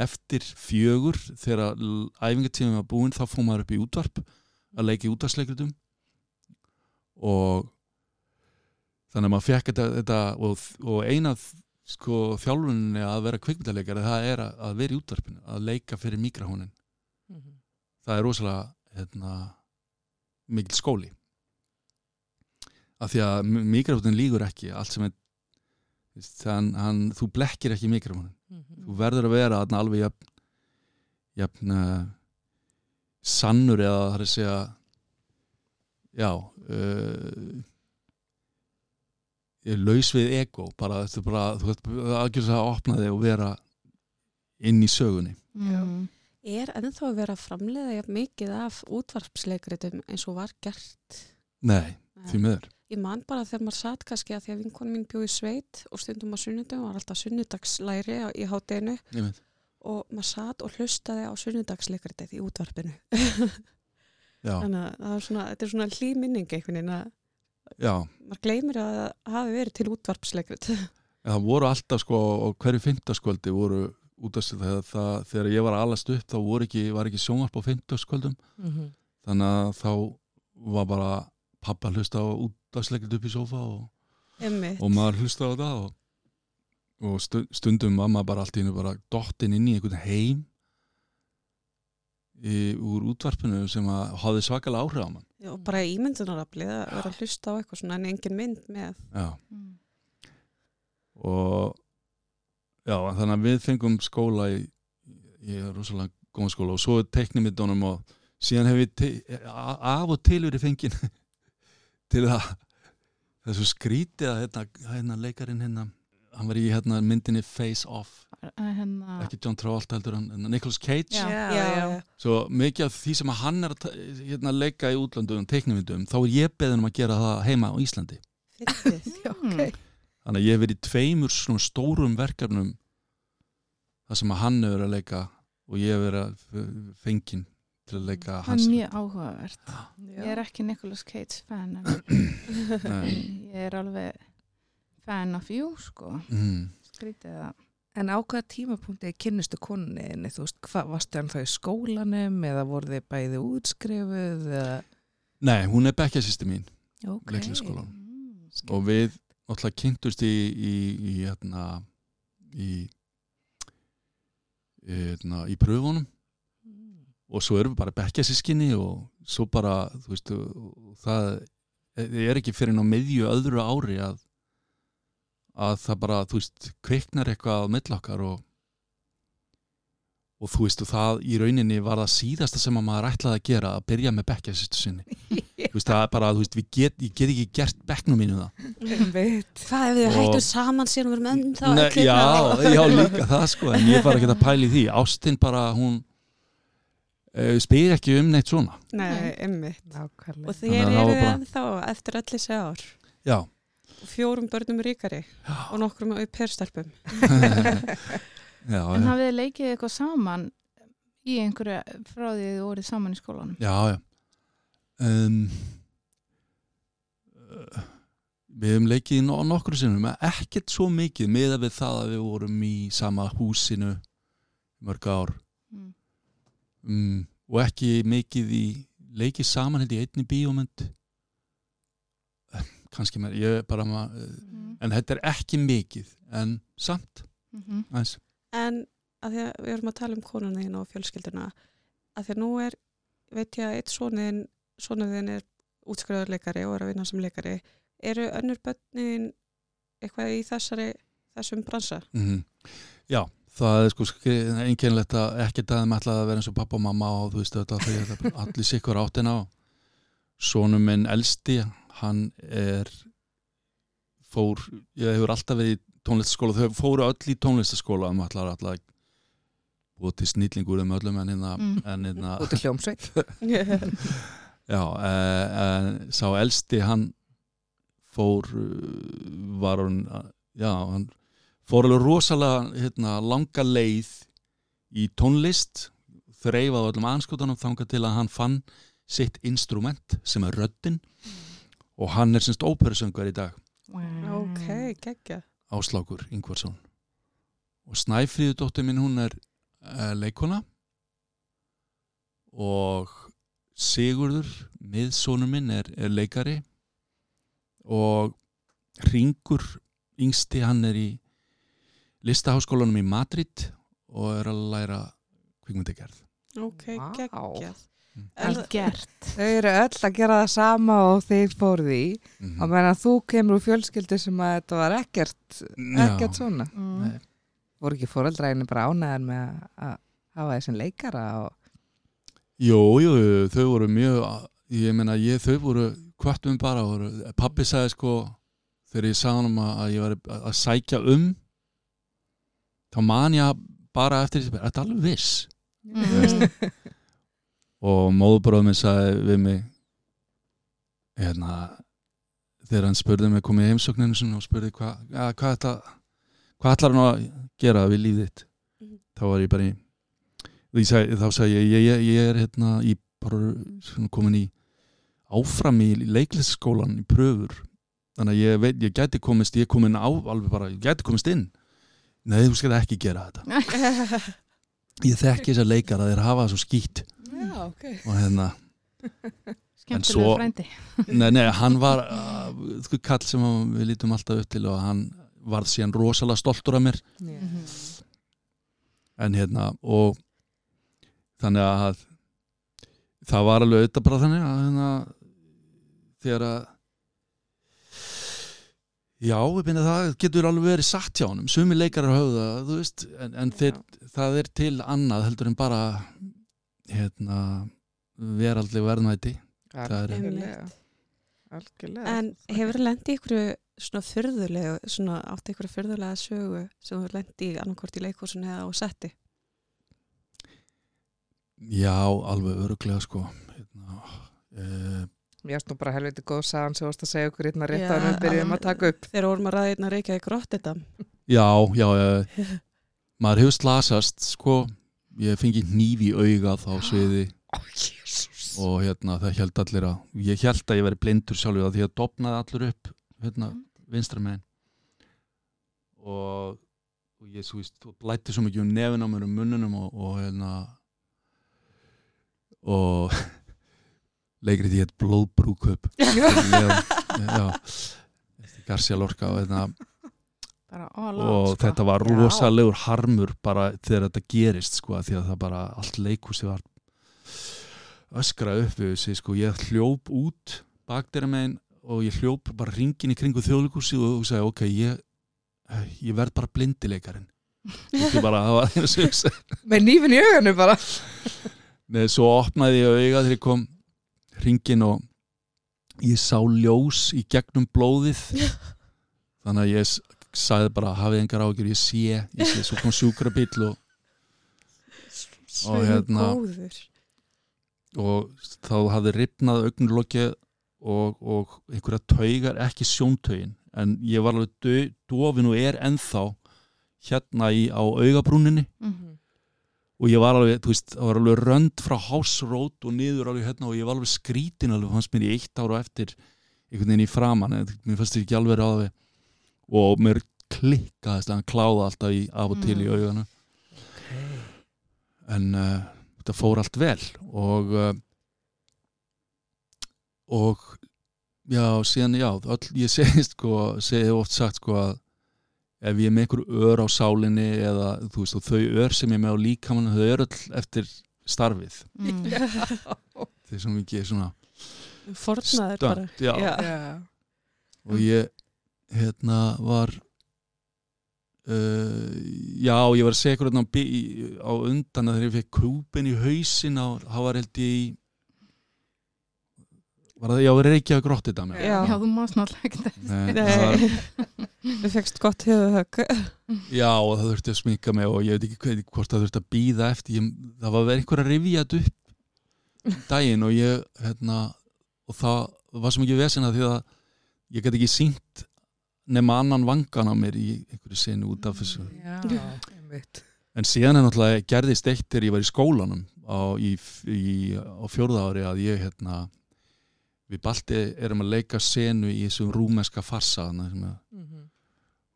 eftir fjögur þegar æfingatíðum var búin þá fór maður upp í útvarp að leika í útvarsleikritum og þannig að maður fekk þetta, þetta og, og eina sko, þjálfuninni að vera kvikmyndaleikari það er að, að vera í útvarpinu að leika fyrir mikrahónin Mhm. það er rosalega hérna, mikil skóli. Af því að mikrahónin lígur ekki allt sem er veist, hann, hann, þú blekkir ekki mikrahónin Mhm. þú verður að vera þarna alveg jafn, jafn uh, sannur eða það er að segja já uh, er laus við ego bara, þetta er bara, þú veist, aðgjörðs að opna þig og vera inn í sögunni Mm. Er ennþá að vera framleiða jafn mikið af útvarpsleikritum eins og var gert? nei, því miður Ég man bara þegar maður satt kannski að því að vinkonu mín bjóði sveit og stundum á sunnudum var alltaf sunnudagslæri í hátdeinu og maður satt og hlustaði á sunnudagsleikritið í útvarpinu. [laughs] já, Þannig að það er svona, þetta er svona hlýminning einhvern veginn að já, maður gleymir að það hafi verið til útvarpsleikrit. [laughs] En það voru alltaf sko og hverju fimmtaskvöldi voru út af sig þegar, það, þegar ég var að alast upp þá voru ekki, var ekki sjónvarp á fimmtaskvöldum Mhm. þannig að þá var bara pappa hlusta á útdagsleikrit upp í sofa og, og maður hlusta á það og, og stu- stundum var maður bara allt í hennu bara dottin inn í einhvern heim í, úr útvarpinu sem að hafði svakalega áhrif á mann Já, og bara ímyndunaraflið að vera að hlusta á eitthvað svona en engin mynd með. já, Mm. og já, þannig að við fengum skóla í, í rosalega góðan skóla og svo teknimindunum og síðan hef ég te- a- af og til verið fengin til að það er svo skrítið að hérna, hérna leikarin hérna hann var í hérna myndinni Face Off Hérna, ekki John Travolta heldur hann, hérna Nicolas Cage Já. já, já. svo mikið af því sem hann er að hérna, leika í útlandum, teiknimyndum þá er ég beðin um að gera það heima á Íslandi Fyndið. [laughs] Já, Mm. ok. þannig að ég hef verið í tveimur svona stórum verkefnum þar sem að hann hefur að leika og ég hef verið að fengin til að leika það hans er mjög áhugavert. Já. Ég er ekki Nicolas Cage fan, [coughs] ég er alveg fan of you sko mm. skrítið að En á hvaða tímapunkti kynnistu koninni, þú veist, hvað varstu hann þá í skólanum eða voru þið bæði útskrifuð eða... Nei, hún er bekkjasýsti mín Ok. leiklisskólan mm. og við náttúrulega kynntumst í í, í, hérna, í, í, hérna, í pröfunum og svo erum við bara bekkjasískinni og svo bara, þú veist og það er ekki fyrir ná miðju öðru ári að að það bara, þú veist, kveiknar eitthvað á millokkar og og þú veist, og það í rauninni var það síðasta sem að maður ætlaði að gera að byrja með bekkjasýstu sinni. [laughs] Þú veist, það er bara, þú veist, við get, ég get ekki gert bekknum mínu það. Hvað ef við Og- hættum saman sér og verum enn þá já, [laughs] já, líka það sko en ég var ekki að pæla í því. Ástin bara, hún spyr ekki um neitt svona Nei. Nákvæmlega. Og að það eru ennþá eftir allir þessi ár. Já, Og Fjórum börnum ríkari og nokkrum [laughs] já, En já, hafið þið leikið eitthvað saman í einhverju frá því þið voruð saman í skólanum? já, já. Um, uh, Við hefum leikið nokkru sinnum ekkert svo mikið með við það að við vorum í sama húsinu mörg ár Mm. Um, og ekki mikið í leikið saman held í einni bíómynd Eh, kannski með, ég bara ma- eh, Mm. en þetta er ekki mikið en samt Mm aðeins. En að því að við erum að tala um konuna þín og fjölskylduna, að því að nú er, veit ég að eitt sonin, sonuðin er útskriður leikari og er að vinna sem leikari. Eru önnur börnin eitthvað í þessari, þessum bransa? Mm Já, það er sko einkennlegt að ekki það með alltaf að vera eins og pappa og mamma og þú veist þetta þegar allir sikkur áttina og sonum minn elsti hann er fór, ég hefur alltaf verið í tónlistaskóla, þau fóru öll í tónlistaskóla um allar allar búið til snillingur um öllum en hérna, Mm. en hérna Út í hljómsveit. [laughs] Já, uh, en sá elsti hann fór uh, var hann já, hann fór alveg rosalega hérna, langa leið í tónlist þreifað á öllum anskotanum þangað til að hann fann sitt instrument sem er röddin. Og hann er semst óperusöngar í dag. Ok, geggja. Áslákur Ingvarsson. Og Snæfríðu dóttir minn hún er uh, leikona og Sigurður miðsónur minn er, er leikari. Og Ringur yngsti hann er í listaháskólanum í Madrid og er að læra kvikmyndagerð Ok, Vá. geggjað. Mm. [laughs] Þau eru öll að gera það sama og þeir fóruð í. mm Og meðan þú kemur úr fjölskyldu sem að þetta var ekkert, ekkert svona. Mm. Nei. Voru ekki fóreldræðinu bara ánæðan með að- að hafa þessum leikara og... Jú, jú, jú, þau voru mjög ég meina, ég, þau voru kvartum bara, voru, pappi sagði sko þegar ég sagði hann að ég var að sækja um þá man ég bara eftir því þetta er alveg viss? Mm. og móðbróð minn sagði við mig hérna þegar hann spurði mig komið í heimsókninu og spurði hva, ja, hvað þetta hvað ætlar hann að gera við lífið þitt? Mhm. þá var ég bara í sag, þá sagði ég, ég, ég, ég er hérna í bara komin í áfram í leiklisskólan í pröfur. Þannig að ég veit, ég gæti komist ég komin á, alveg bara, ég gæti komist inn nei, þú skal ekki gera þetta [laughs] ég þekki þessar leikara, þeir hafa það svo skýtt Já, ok. og hérna, Skemmtilega svo- frændi. [laughs] nei, nei, hann var uh, sko kall sem að við lítum alltaf upp til og hann varð síðan rosalega stoltur af mér Mhm. en hérna og þannig að það var alveg auðvitað bara þannig að hérna, þegar að já, ég finna það getur alveg verið satt hjá honum sumi leikarar höfða, þú veist en, en þeir, það er til annað heldur en bara hérna veraldleg verðmæti Það er- Algjörlega. Algjörlega. En hefur þú lendið ykkur svona fyrðulegu, svona átt ykkur fyrðulega sögu sem þú lendið í annarkvort í leikhúsinu eða á setti? já, alveg öruglega sko hérna, uh, Mér erst nú bara helviti góð sagan sem varst að segja okkur hérna rétt hann við byrjum að taka upp. Þegar vorum að ræða einna reykja í grótt þetta. já, já uh, [laughs] maður hefur slasast sko ég fengi hníf í augað á [gasps] sviði Ó, jésús. og hérna það held allir að ég held að ég veri blindur sjálfur að því að dopnaði allur upp hérna vinstra megin og, og ég svo víst og blætti svo mikið um nefin á mér um munnunum og, og hérna og leikrið ég heit blóðbrúköp [laughs] já, já Garcia Lorca og, hérna, bara all og out, sko. þetta var Já. rosalegur harmur bara þegar þetta gerist sko, því að það bara allt leikhúsi var öskra upp við sig sko, ég hljóp út bakdæra megin og ég hljóp bara ringin í kringu þjóðleikhúsi og hugsaði ok, ég, ég verð bara blindileikarin Þetta bara, það var einu hugsaði með nýfin í auganu bara. Nei, svo opnaði ég auga þegar ég kom ringin og ég sá ljós í gegnum blóðið. Þannig að ég sagði bara hafið engar ágjur, ég sé, ég sé svo kom sjúkrabíll og, Og hérna- góður. og þá hafði ripnað augnlokki og, og einhverja taugar, ekki sjóntaugin en ég var alveg dofin og er ennþá hérna í, á augabrúninni. Mhm. Og ég var alveg, þú veist, það var alveg rönd frá hásrót og niður alveg hérna og ég var alveg skrítin alveg, fannst mér í eitt ára eftir einhvern veginn í framan, en mér fannst þetta ekki alveg ráði og mér klikkaðist að hann kláða alltaf í, af og til í Mm. auganu en uh, þetta fór allt vel og uh, og já, síðan já, öll, ég segi sko, segi oft sagt sko að ef ég er með einhver ör á sálinni eða þú veist og þau ör sem ég er með á líkamann þau eru öll eftir starfið Mm. [laughs] þau er svo mikið svona fornaður bara stönd já. Já. já. og ég hérna var uh, já ég var að segja eitthvað á, á undan að þegar ég fekk kúpin í hausin á, það var held ég í var það, já, Reykjavík gróttið það Já. Já, þú mást náttúrulega ekki það. Nei, við fegst gott höfuhögg Já, og það þurfti að sminka mig og ég veit ekki hvað, hvort það þurfti að býða eftir. Ég, það var verið einhver að þetta upp um daginn og ég hérna, og það var svo mikið vesina því að ég get ekki sínt nema annan vangan á mér í einhverju senu út af þessu. Já, einmitt. En síðan er náttúrulega gerðist eitt þegar ég var í skólanum á, í, í, á fjórða ári að ég hérna við Balti erum að leika senu í þessum rúmenska farsa að Mhm.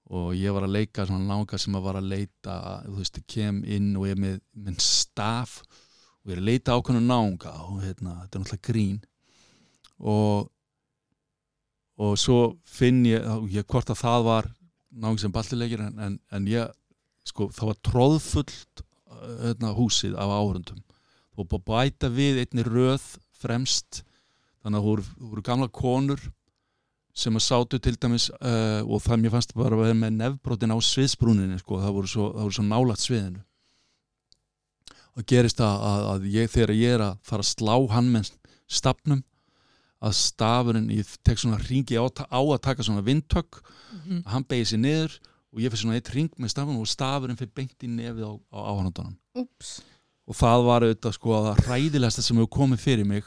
og ég var að leika svona langa sem að var að leita þú veist, ég kem inn og ég er með minn staf og ég er að leita ákveðnu náunga og hérna, þetta er náttúrulega grín og og svo finn ég, ég hvort að það var náung sem ballilegir en, en, en ég, sko, það var tróðfullt hérna, húsið af áhörundum og búið að bæta við einni röð fremst þannig að það voru, voru gamla konur sem að sátu til dæmis uh, og það mér fannst bara að vera með nefbrotin á sviðsbrúninni sko, það voru svo, svo nálægt sviðinu og gerist það að, að ég, þegar ég er að fara að slá hann með stafnum að stafurinn, ég tek svona ringi á, á að taka svona vindtök Mhm. að hann beigir sér niður og ég fyrir svona eitt ring með stafnum og stafurinn fyrir beint í nefið á, á áhannandunum Úps. og það var auðvitað sko að það hræðilegsta sem hefur komið fyrir mig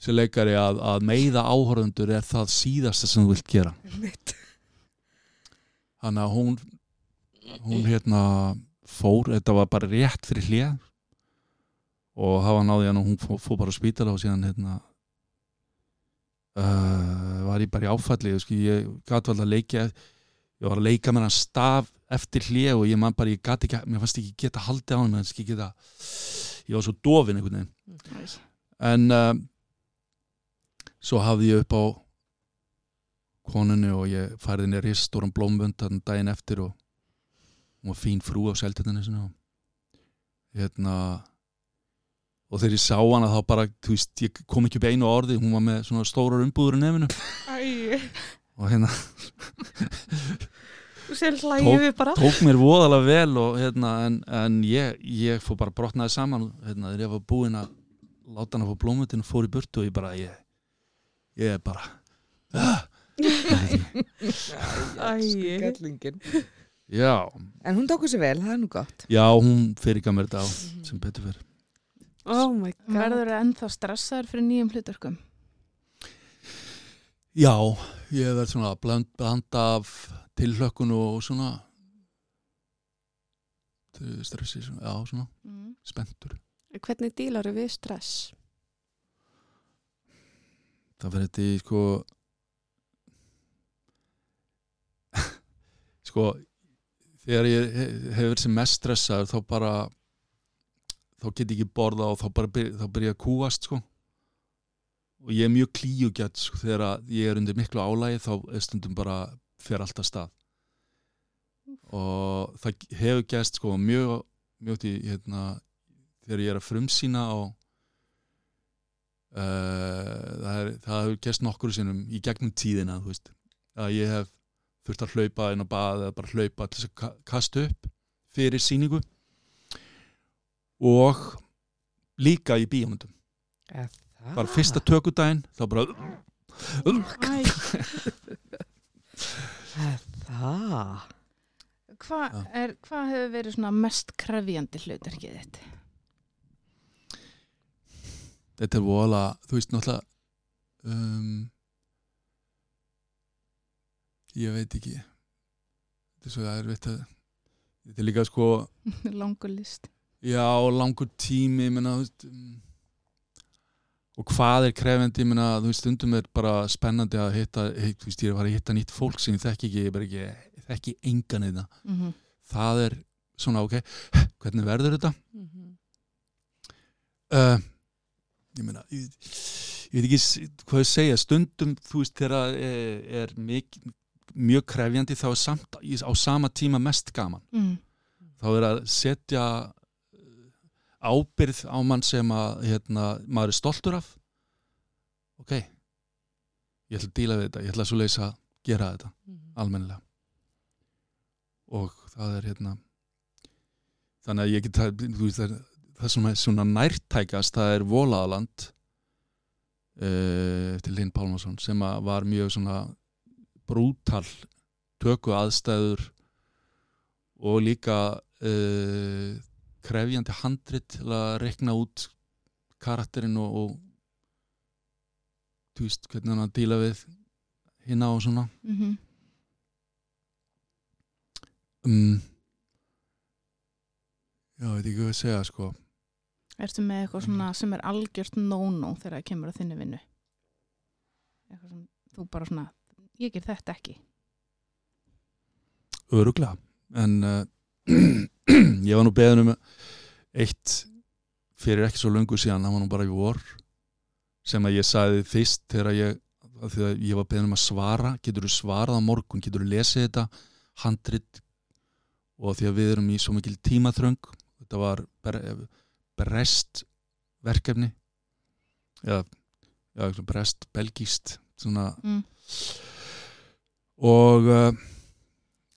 sem leikari að, að meiða áhörðundur er það síðasta sem þú vilt gera. Þannig að hún hún hérna fór, þetta var bara rétt fyrir hlið og það var náði hann og hún fór, fór bara á spítala og síðan hérna uh, var ég bara í áfalli ég, ég gat vel að leika ég var að leika með hann staf eftir hlið og ég man bara, ég gat ekki mér fannst ekki geta haldið á hann, mér fannst ekki geta ég var svo dofin einhvern veginn. En um, svo hafði ég upp á konunni og ég færði henni ristóran blómvönd þannig daginn eftir og hún var fín frú á seltetinu sinni og hérna og þegar ég sá hana þá bara þú veist, ég kom ekki upp einu orði hún var með svona stórar umbúður í nefinu. Æ, og hérna bara. tók mér voðalega vel og hérna en, en ég, ég fór bara brotnaði saman hérna þegar ég var búinn að láta hann að fá blómvöndin og fór í burtu og ég bara ég, ég er bara Æ. skellingin já, en hún tók þessi vel, það er nú gott já hún fyrir ekki að mér þetta á sem betur fyrir Oh my god Verður það ennþá stressaður fyrir nýjum hlutverkum? Já, ég verð svona bland, blanda af tilhlökkun og svona stressi, já, svona Mm. spenntur. Hvernig dílar við stress? Það fyrir þetta í sko [laughs] sko þegar ég he- hefur verið sem mest stressaður þá bara þá get ég ekki borða og þá bara byr, þá byrja að kúast sko. Og ég er mjög klíugjart sko, þegar ég er undir miklu álægi þá stundum bara fer alltaf stað. Og það hefur gæst sko mjög mjög til hérna þegar ég er að frumsýna uh, það, er, það hefur gæst nokkur sinnum í gegnum tíðina veist að ég hef þurft að hlaupa inn á bað eða bara hlaupa til þess að ka- kasta upp fyrir sýningu og líka í bíómyndum það? bara fyrsta tökudaginn þá bara [laughs] Er það? Hvað hefur verið mest krefjandi hlutverkið þitt? Þetta er vola, þú veist náttúrulega um, ég veit ekki þetta er svo erfitt að þetta er líka sko [laughs] Langur list. já, langur tími menna, veist, um, og hvað er krefendi ég meina, þú veist, stundum er bara spennandi að hitta, heit, þú veist, ég er að fara að hitta nýtt fólk sem ég þekki ekki, ég ekki þekki engan eða, Mm -hmm. það er svona, ok, hvernig verður þetta Mhm. uh, ég meina ég, ég veit ekki hvað ég segja stundum þú veist þegar er, er mjög, mjög krefjandi þá er samt á sama tíma mest gaman Mm. þá er að setja eh, ábyrð á mann sem að hérna, maður er stoltur af ok ég ætla að díla við þetta, ég ætla að svo leysa að gera þetta Mhm. almennilega og það er hérna þannig að ég get það, þú veist, það, er- það sem er svona nærtækast það er Volaðaland uh, til Linn Pálmarsson sem var mjög svona brútal töku aðstæður og líka uh, krefjandi handrit til að rekna út karakterinn og, og þú veist hvernig hann að díla við hinna og svona. Mm. -hmm. um, já, veit ekki hvað að segja sko Ertu með eitthvað svona sem er algjört no-no þegar það kemur að þinni vinnu? Eitthvað sem þú bara svona, ég ger þetta ekki. öruglega en uh, [clears throat] ég var nú beðin um eitt fyrir ekki svo löngu síðan, það var nú bara í vor sem að ég sagði fyrst þegar ég, að ég var beðin um að svara getur þú svarað á morgun, getur þú lesið þetta handrit og því að við erum í svo mikil tímaþröng þetta var ber, brest verkefni. Eða já, svona brest, belgíst svona. Mm. og uh,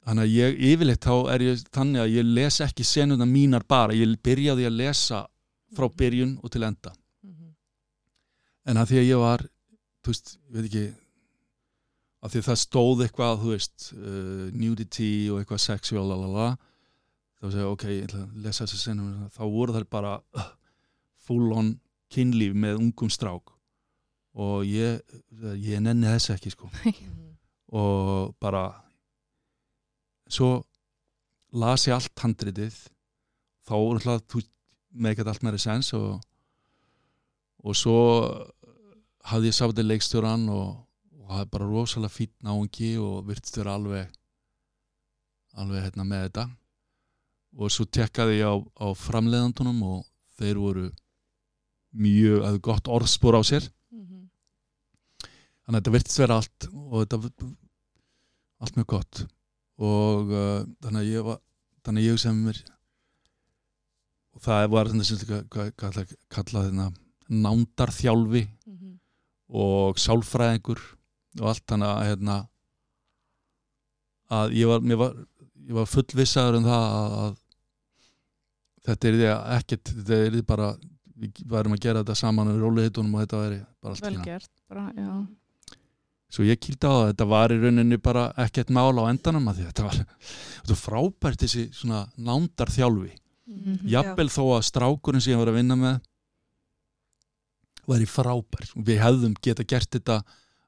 þannig að ég yfirleitt þá er ég þannig að ég les ekki senuna mínar bara, ég byrjaði að lesa frá byrjun og til enda. Mhm. en að því að ég var þú veist, ég veit ekki að því að það stóð eitthvað þú veist, uh, nudity og eitthvað sexual lalala þá segja ok, ég ætla að lesa þessa senum þá voru þær bara uh, full on kynlíf með ungum strák. Og ég ég nenni þess ekki sko. [laughs] Mhm. og bara svo las ég allt handritið. Þá voru alltaf þú með ekkert allt meiri sens og, og svo hafði ég sátti leikstjóran og, og hafði bara rosalega fýtt náungi og virtist vera alveg alveg hérna með þetta og svo tekkaði ég á, á framleiðandunum og þeir voru mjög, hafði gott orðspor á sér Mhm. þannig að þetta virtist vera allt og þetta allt mjög gott og uh, þannig að ég var þannig að ég sem mér og það var þannig sem hvað kallað hérna nándarþjálfi Mhm. og sálfræðingur og allt þannig að hérna að ég var, var ég var fullvissaður um það að, að þetta er því að ekkert þetta er því bara við værum að gera þetta saman við rólihitunum og þetta væri bara allt Vel gert, bara, já. svo ég kýldi á það, þetta var í rauninni bara ekkert mál á endanum að því þetta var, þetta var frábært þessi svona nándarþjálfi. Mhm. jafnvel þó að strákurinn sem ég var að vinna með væri frábær. Og við hefðum geta gert þetta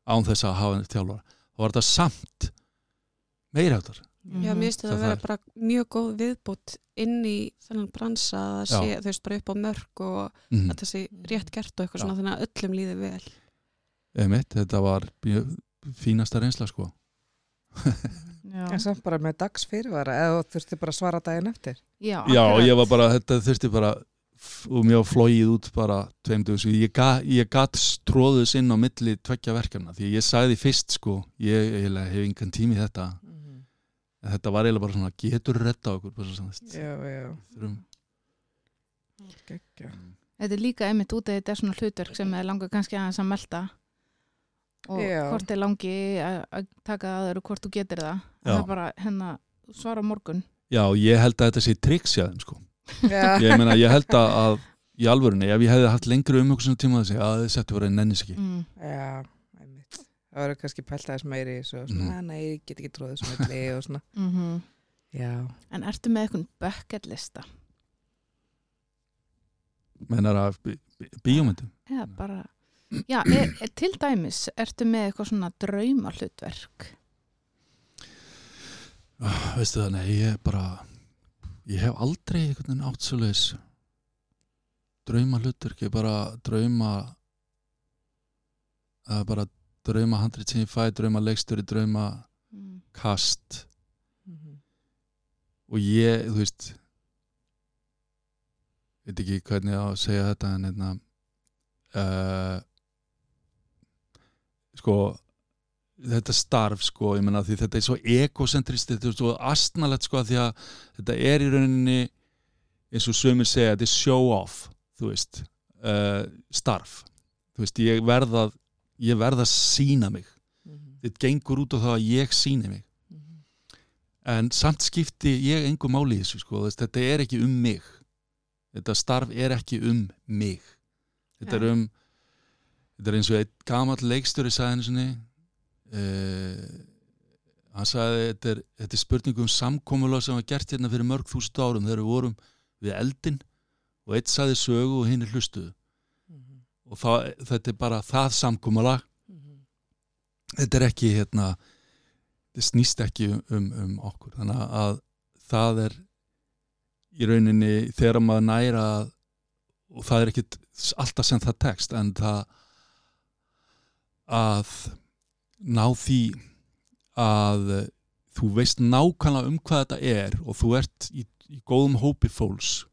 án þess að hafa þjálfara. Þá var þetta samt meirhættar Já, Mhm. mér finnst þetta Það að vera bara mjög góð viðbútt inn í þennan bransa að Já. sé, þú veist, bara upp á mörg og mm. að það sé rétt gert og eitthvað Já. svona þannig að öllum líði vel. Einmitt, þetta var fínasta reynsla sko Já, En samt bara með dags fyrirvara eða þurfti bara svara daginn eftir. já, Já, ég var bara, þetta þurfti bara og mér var flóið út bara tveim dögum, svo ég, ga, ég gat stróðus inn á milli tveggja verkefna því ég sagði fyrst sko, ég eiginlega hef engan tími í þetta en þetta var eiginlega bara svona, getur redda okkur þurfum, Gekkja. Þetta er líka einmitt út að þetta er svona hlutverk sem er langar kannski aðeins að melda og Já. hvort er langi að að taka það og hvort þú getur það. Það er bara hérna svara morgun. Já, ég held að þetta sé triks hjá þeim sko, Já, ég meina, ég held að, að í alvörunni, ef ég hefði haft lengri um svona tíma að segja, að þið settu bara nennis ekki mm. já. Það verður kannski pælt aðeins meiri í þessu og svona, mm. nei, ég get ekki tróðið svona milli og svona. [laughs] Mm Já. En ertu með eitthvað bucket lista? menar að bí, bí, bíómyndum Eða bara Já, er, er, til dæmis, ertu með eitthvað svona drauma hlutverk? Ah, veistu það, nei, ég er bara ég hef aldrei einhvern veginn átt svo leis drauma hlutur, ég bara drauma það er bara drauma handrið sem ég fæ, drauma leiksturi, drauma Mm. kast Mhm. og ég, þú veist veit ekki hvernig á að segja þetta en hérna uh, sko þetta starf sko, ég menna því þetta er svo ekocentrist, þetta er svo astnalett sko því að þetta er í rauninni eins og sömur segja, þetta er show off, þú veist uh, starf, þú veist ég verða ég verða að sína mig Mhm. þetta gengur út á það að ég síni mig Mhm. en samt skipti ég engu máli í þessu sko, þetta er ekki um mig þetta starf er ekki um mig þetta er Já. um þetta er eins og einn gamall leikstjóri sagði henni uh, hann sagði þetta er, þetta er spurning um samkomulag sem var gert hérna fyrir mörg þúsund árum þegar við vorum við eldin og eitt sagði sögu og hinn er hlustuðu. Og það, þetta er bara það samkomulag Mhm. þetta er ekki hérna þetta snýst ekki um, um, um okkur þannig að það er í rauninni þegar maður næra og það er ekkit alltaf sem það tekst en það að ná því að þú veist nákvæmlega um hvað þetta er og þú ert í, í góðum hópi fólks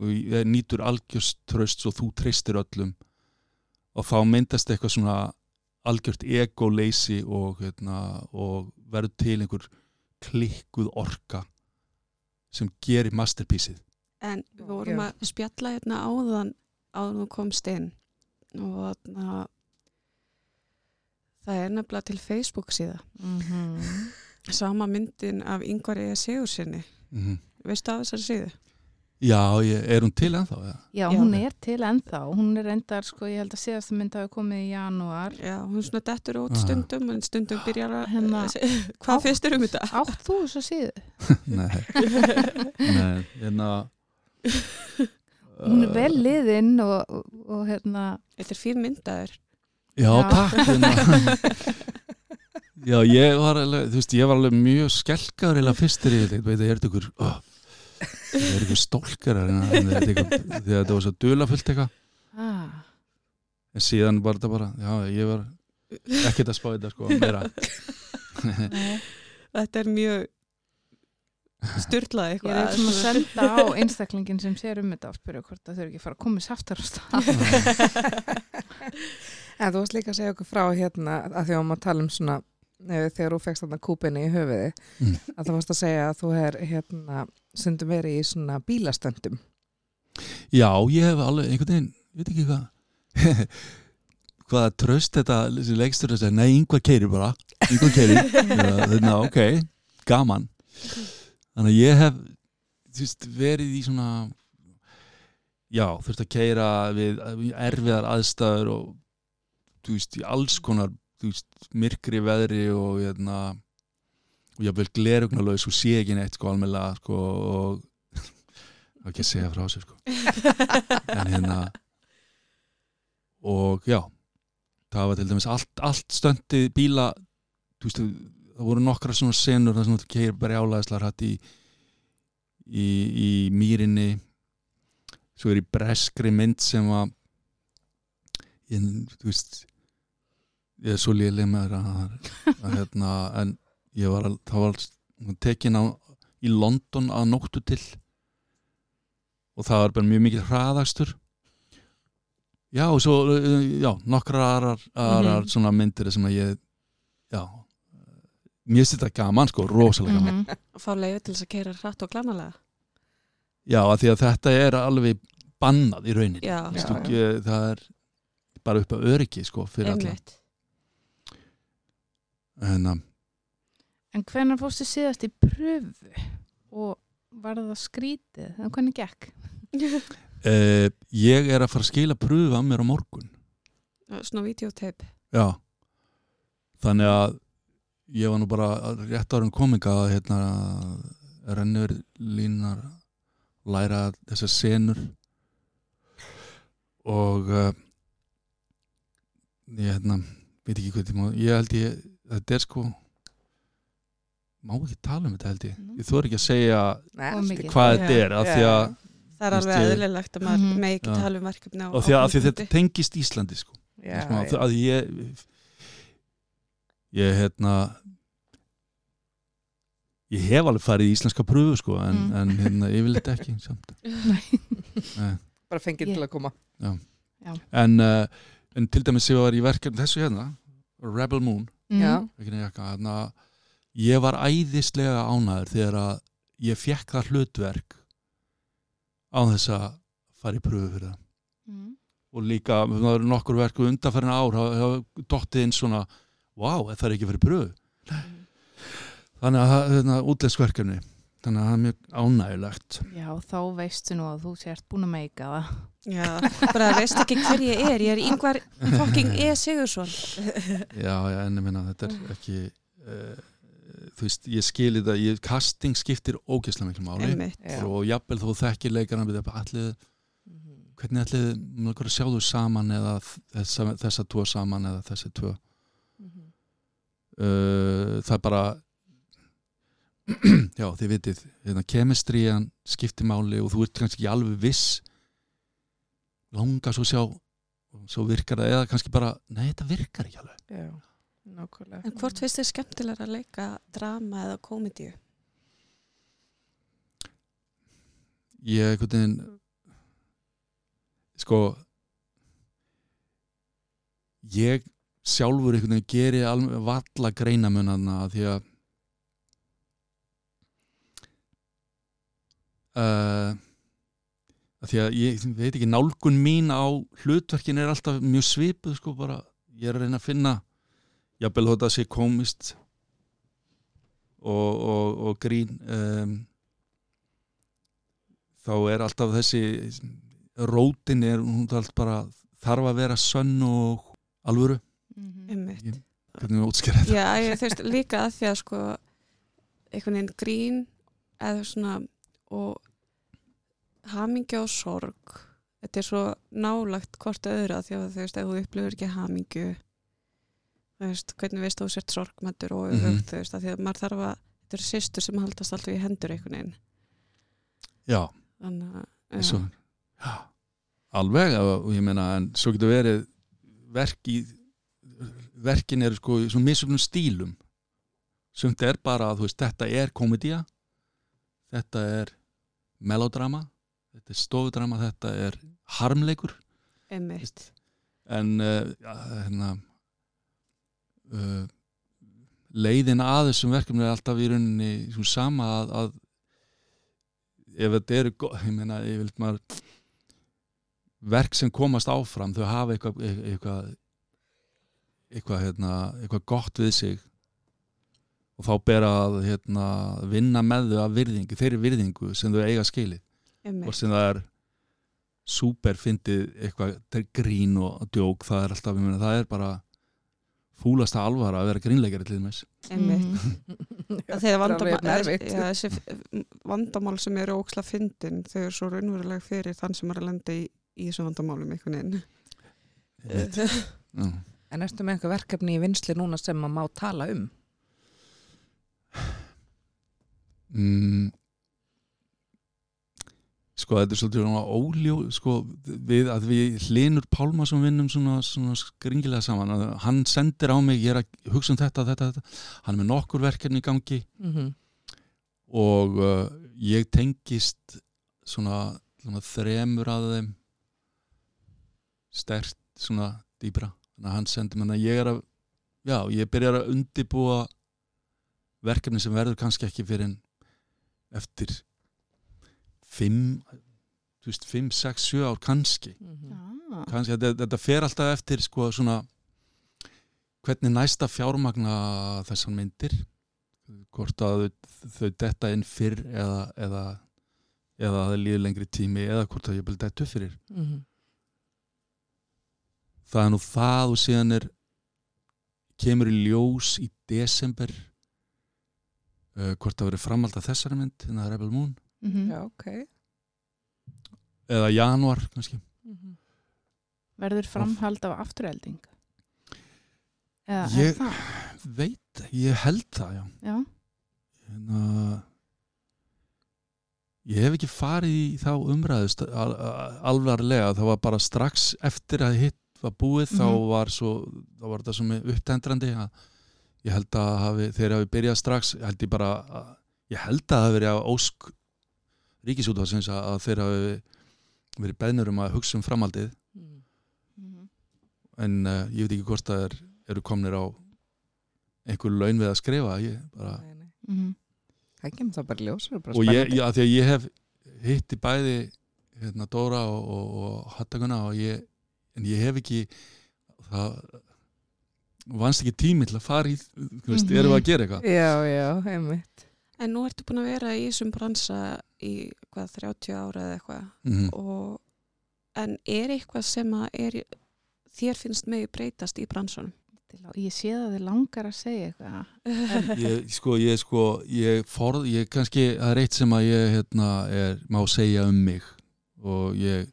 og nýtur algjörst tröst og þú treystir öllum. Og þá myndast eitthvað svona algjört egoleysi og, hérna, og verður til einhver klikkuð orka sem gerir masterpísið En við vorum að spjalla hérna áðan áður þú komst inn. Og þarna það er nefnilega til Facebook síða. Mm sama myndin af Yngvar Eða Sigursinni mm -hmm. veistu af þessari síðu? Já, ég, er hún til ennþá? Ja? Já, Já. hún er til ennþá. Hún er endar, sko, ég held að síðasta mynd hafi komið í janúar. Já, hún svona dettur út stundum en stundum byrjar að Hérna- [laughs] hvað finnst þér um þetta? Átt þú þess að síðu? [laughs] Nei, nei, hérna Hún er vel liðinn og, og, og hérna, Þetta er fín myndaður Já, Já. takk hérna. [laughs] Já, ég var alveg, þú veist, ég var alveg mjög skelkaður eða fyrstir í þetta, veit, ég er þetta ykkur oh, ég er ykkur stólkarar en þetta er að var svo dulafullt eitthvað, ah, en síðan var þetta bara, já, ég var ekkert að spá þetta, sko, meira. [laughs] Þetta er mjög styrlað Ég eitthvað er eitthvað að senda á einstaklingin sem sér um þetta og spyrja hvort það þau ekki að fara að koma aftur á stað. En þú varst líka að segja okkur frá hérna að því að maður tala um svona þegar þú fegst þarna kúpinni í höfuði Mm. að þú varst að segja að þú er hérna sundum verið í svona bílastöndum Já, ég hef alveg einhvern veginn, ég veit ekki hvað [laughs] hvaða tröst þetta leikstur að segja, nei, yngvar keiri bara yngvar keiri, þannig [laughs] að ok gaman. Þannig að ég hef þú veist, verið í svona já, þurft að keira við erfiðar aðstæður og þú veist, í alls konar veist, myrkri veðri og hérna og ég vil glerugnalaus og sé ekki neitt sko almennilega sko og [laughs] ekki að segja frá sér sko. [laughs] En hérna og já það var til dæmis allt, allt stöndið bíla veist, það voru nokkra svona senur þar sem þú keir brjálæðislar hatt í, í í mýrinni. Svo er í breskri mynd sem að ég, þú veist ég er svo léleg með það að, að hérna, en ég var, það var tekin á í London að nóttu til. Og það var bara mjög mikið hraðakstur. Já og svo já, nokkrar aðrar, Mhm. svona myndir sem að ég já mér finnst þetta gaman sko, rosalega gaman. Mhm. að fá leiði til þess að keira hratt og glanalega. Já, að því að þetta er alveg bannað í rauninni. Já, Veistu, ekki, það er bara upp á öryggi sko, fyrir alla einmitt en hvenær fórstu síðast í pröfu og var það skrítið? En hvernig gekk? Uh, [laughs] ég er að fara að skila pröfu að mér á morgun. Svona videotape já. Þannig að ég var nú bara rétt árum kominga að hérna, rennur línar læra þessar senur. Og uh, ég hérna veit ekki hvað tíma ég held ég, þetta er sko má ekki tala um þetta held ég ég þóri ekki að segja Nei, hvað þetta er af því að það er alveg eðlilegt að maður Mhm. megi ekki Já. tala um verkefni og því að, þetta tengist Íslandi sko já. að ég ég hérna ég hef alveg farið í íslenska pröfu sko en, Mm. en hérna, ég vil þetta ekki samt. [laughs] Nei. bara fengið til að koma en, uh, en til dæmis ég var í verkefni þessu hérna Rebel Moon Mhm. Ekki jakka, hérna, ég var æðislega ánæður þegar að ég fekk það hlutverk á þess að fara í pröfu fyrir það. Mhm. og líka, það eru nokkur verku undanfærin ár, hafa hafa dottið inn svona wow, það er ekki fyrir pröfu þannig að það er hérna, útlegsverkefni þannig að það er mjög ánægilegt Já, þá veistu nú að þú sért búin að meika það. já, bara veist ekki hver ég er ég er yngvar fucking E. Sigursson já, já, en ég minna, þetta er ekki uh, þú veist, ég skili þetta ég, casting skiptir ógeðslega miklu máli einmitt og jafnvel þú þekkir leikarna við þetta allir, Mhm. hvernig ætlið mjög að sjá þú saman eða þessa, þessa tvo saman eða þessi tvo Mhm. uh, það er bara [clears throat] já, þið vitið hérna, kemistriðan skiptir máli og þú ert kannski ekki alveg viss. Langa svo að sjá svo virkar það eða kannski bara nei, þetta virkar ekki alveg. Já, nákvæmlega. En hvort finnst þið skemmtilega að leika drama eða komedíu? Ég einhvern veginn sko ég sjálfur einhvern veginn geri alveg valla greinamunarna því að uh, að því að ég veit ekki nálgun mín á hlutverkin er alltaf mjög svipuð sko bara ég er að reyna að finna jafnvel þótt að sé komist og, og, og grín um, þá er alltaf þessi rótin er hún alltaf bara þarf að vera sönn og alvöru. Mhm. einmitt. Ég- hvernig við útskýra þetta? Já, ég þú veist líka að því að sko einhvern veginn grín eða svona og hamingja og sorg. Þetta er svo nálagt hvort öðru að því að þú veist, ef þú upplifur ekki hamingju þú veist, hvernig veist þú sért sorgmættur og öfugt, Mhm. þú veist, að því að maður þarf að þetta eru sýstur sem haldast alltaf í hendur einhvern veginn. Já, eins og já, alveg og ég meina en svo getur verið verk í verkin eru sko í svona misöfnum stílum. Sumt er bara þú veist þetta er komedía þetta er melodrama þetta er stofudrama, þetta er harmleikur. Einmitt. En uh, ja, hérna uh, leiðin að þessum verkefni er alltaf í rauninni svo sama að, að ef þetta eru ég meina, ég vil maður verk sem komast áfram þau hafa eitthvað eitthvað eitthvað, hérna, eitthvað gott við sig og þá ber að hérna, vinna með þau að virðingu, þeirri virðingu sem þau eiga skilið og sem það er súper fyndið eitthvað grín og djók það er alltaf, ég meina, það er bara fúlasta alvara að vera grínleikari til [laughs] þess alveg erfitt. ja, þessi vandamál sem eru óksla fyndin þau eru svo raunverulega fyrir þann sem er að lenda í, í þessum vandamálum einhvern veginn Einmitt. Já. En ertu með einhver verkefni í vinsli núna sem maður má tala um? mm, sko, þetta er svolítið svona óljó sko, við að við hlinur Pálma sem vinnum svona, svona skringilega saman að hann sendir á mig, ég er að hugsa um þetta, þetta, þetta, hann er með nokkur verkefni í gangi. Mhm. og uh, ég tengist svona, svona þremur að þeim stert svona dýbra þannig að hann sendir mér að ég er að já, ég byrjar að undibúa verkefni sem verður kannski ekki fyrir en eftir fimm þú veist, fimm, sex, sjö ár kannski Mhm. Ah. kannski, þetta, þetta fer alltaf eftir sko svona hvernig næsta fjármagna þessar myndir hvort að þau, þau detta inn fyrr eða, eða eða það líður lengri tími eða hvort að ég detta upp fyrir Mhm. það er nú það og síðan er kemur í ljós í desember uh, hvort það verið framhald af þessari mynd hérna Rebel Moon Mhm. Já, ok eða januar kannski Mhm. Verður framhald af afturhelding? Eða Ég- er það? veit, ég held það já Já, hérna ég hef ekki farið í þá umræðust al, al- alvarlega, það var bara strax eftir að hitt var búið þá Mhm. var svo, þá var þetta svo upptendrandi að ég held að hafi, þeir hafi byrjað strax, ég held ég bara að, ég held að það hafi verið á ósk ríkisútvarsins að, að þeir hafi verið beðnur um að hugsa um framhaldið Mhm. Mhm. en uh, ég veit ekki hvort það er, eru komnir á einhver laun við að skrifa ég bara Nei, nei. Mhm. Það kemur það bara ljós er bara og ég, að því að ég hef hitti bæði hérna, Dóra og, og, og Hattaguna og ég, en ég hef ekki það vannst ekki tími til að fara í þú veist, Mhm. erum við að gera eitthvað Já, já, einmitt En nú ertu búin að vera í þessum bransa í hvað, 30 ára eða eitthvað? Mm og en er eitthvað sem að er, þér finnst megi breytast í bransunum? Til að- Ég sé að þið langar að segja eitthvað. [laughs] Ég, sko, ég sko ég forð, ég kannski, það er eitt sem að ég hérna, er, má segja um mig. Og ég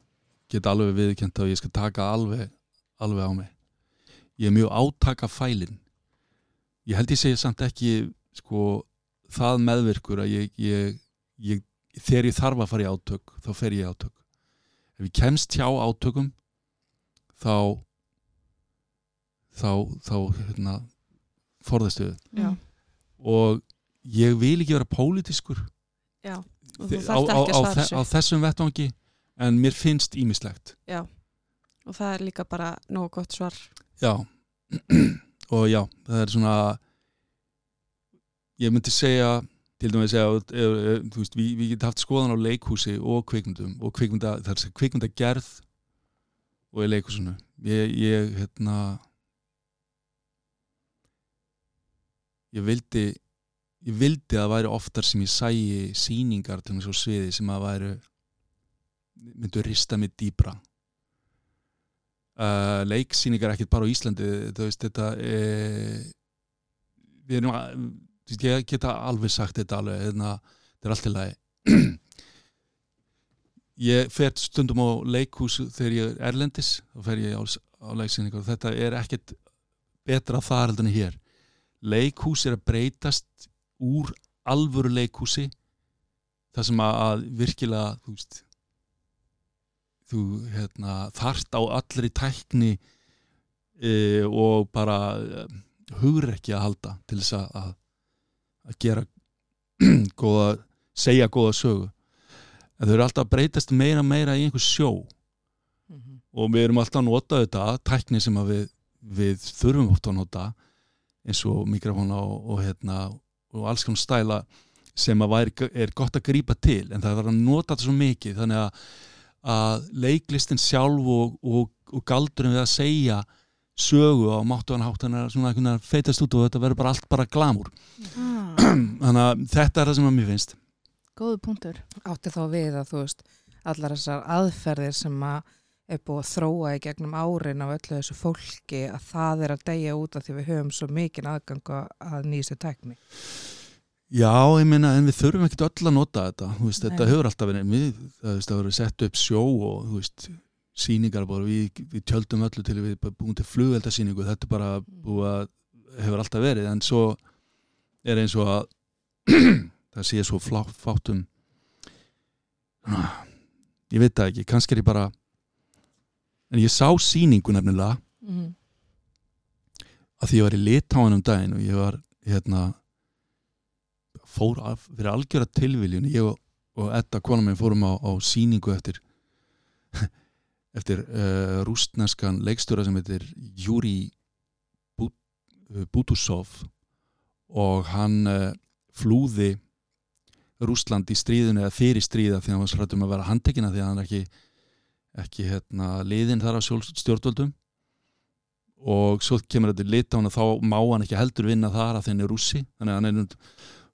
get alveg viðkjent og ég skal taka alveg alveg á mig. Ég er mjög átaka fælin ég held ég segja samt ekki sko, það meðvirkur að ég, ég, ég þegar ég þarf að fara í átök þá fer ég í átök ef ég kemst hjá átökum þá þá, þá hérna, forðastu við Já. og ég vil ekki vera pólitískur Já, og þi- þú þarft ekki að á, þe- á þessu. þessum vettvangi en mér finnst ímislegt Já, og það er líka bara nógu gott svar. já [clears throat] og já, það er svona ég myndi segja til dæmis að veist, við, við getum haft skoðan á leikhúsi og kvikmyndum og kvikmynda, það er kvikmyndagerð og í leikhúsinu. Ég, ég hérna ég vildi ég vildi að það væri oftar sem ég sæi sýningar til þess á sviði sem að væru myndu rista mig dýbra uh, leiksýningar ekkert bara á Íslandi þú veist þetta e, við erum að ég geta alveg sagt þetta alveg hérna, þetta er allt í lagi. [clears throat] Ég fer stundum á leikhús þegar ég er erlendis þá fer ég á, á leiksýningar og þetta er ekkert betra þar heldur en hér. Leikhús er að breytast úr alvöru leikhúsi það sem að, virkilega þú veist þú hérna, þarft á allri tækni e, og bara e, hugrekki að halda til þess að, að, gera [clears throat] góða, segja góða sögu. En þau eru alltaf að breytast meira meira í einhver sjó. Mhm. og við erum alltaf að nota þetta tækni sem við, við þurfum oft að nota eins og mikrofóna og, og, hérna, og alls konar stæla sem væri, er gott að grípa til. En það er að nota þetta svo mikið þannig að, að leiklistin sjálf og, og, og galdurinn við að segja sögu á máttuðan hátt þannig að svona einhvern veginn feitast út og þetta verður bara allt bara glamur ah, [clears throat] þannig að þetta er það sem að mér finnst. Góðu punktur. Átti þá við að þú veist allar þessar aðferðir sem að er búið að þróa í gegnum árin af öllu þessu fólki að það er að deyja út af því við höfum svo mikinn aðgang að nýjastu tækni. Já, ég meina, en við þurfum ekkert öll að nota þetta, veist, þetta Nei. hefur alltaf verið við, það það verið sett upp sjó og, þú veist, sýningar bara, við, við tjöldum öllu til við búin til flugveldasýningu, þetta er bara búið að, hefur alltaf verið, en svo er eins og að [clears throat] það sé svo fátum ég veit það ekki, kannski er ég bara en ég sá sýningu nefnilega Mhm. að því ég var í litáin um daginn og ég var hérna fór af, fyrir algjöra tilviljun ég og, og Edda, kona minn, fórum á, á sýningu eftir eftir uh, rústneskan leikstjóra sem heitir Júri Butusov og hann uh, flúði Rústland í stríðinu eða fyrir stríða því að hann var srættum að vera handtekina því að hann er ekki, ekki hérna, liðin þar á stjórnvöldum. Og svo kemur þetta lit á hann og þá má hann ekki heldur vinna þar að þenni rússi þannig að hann er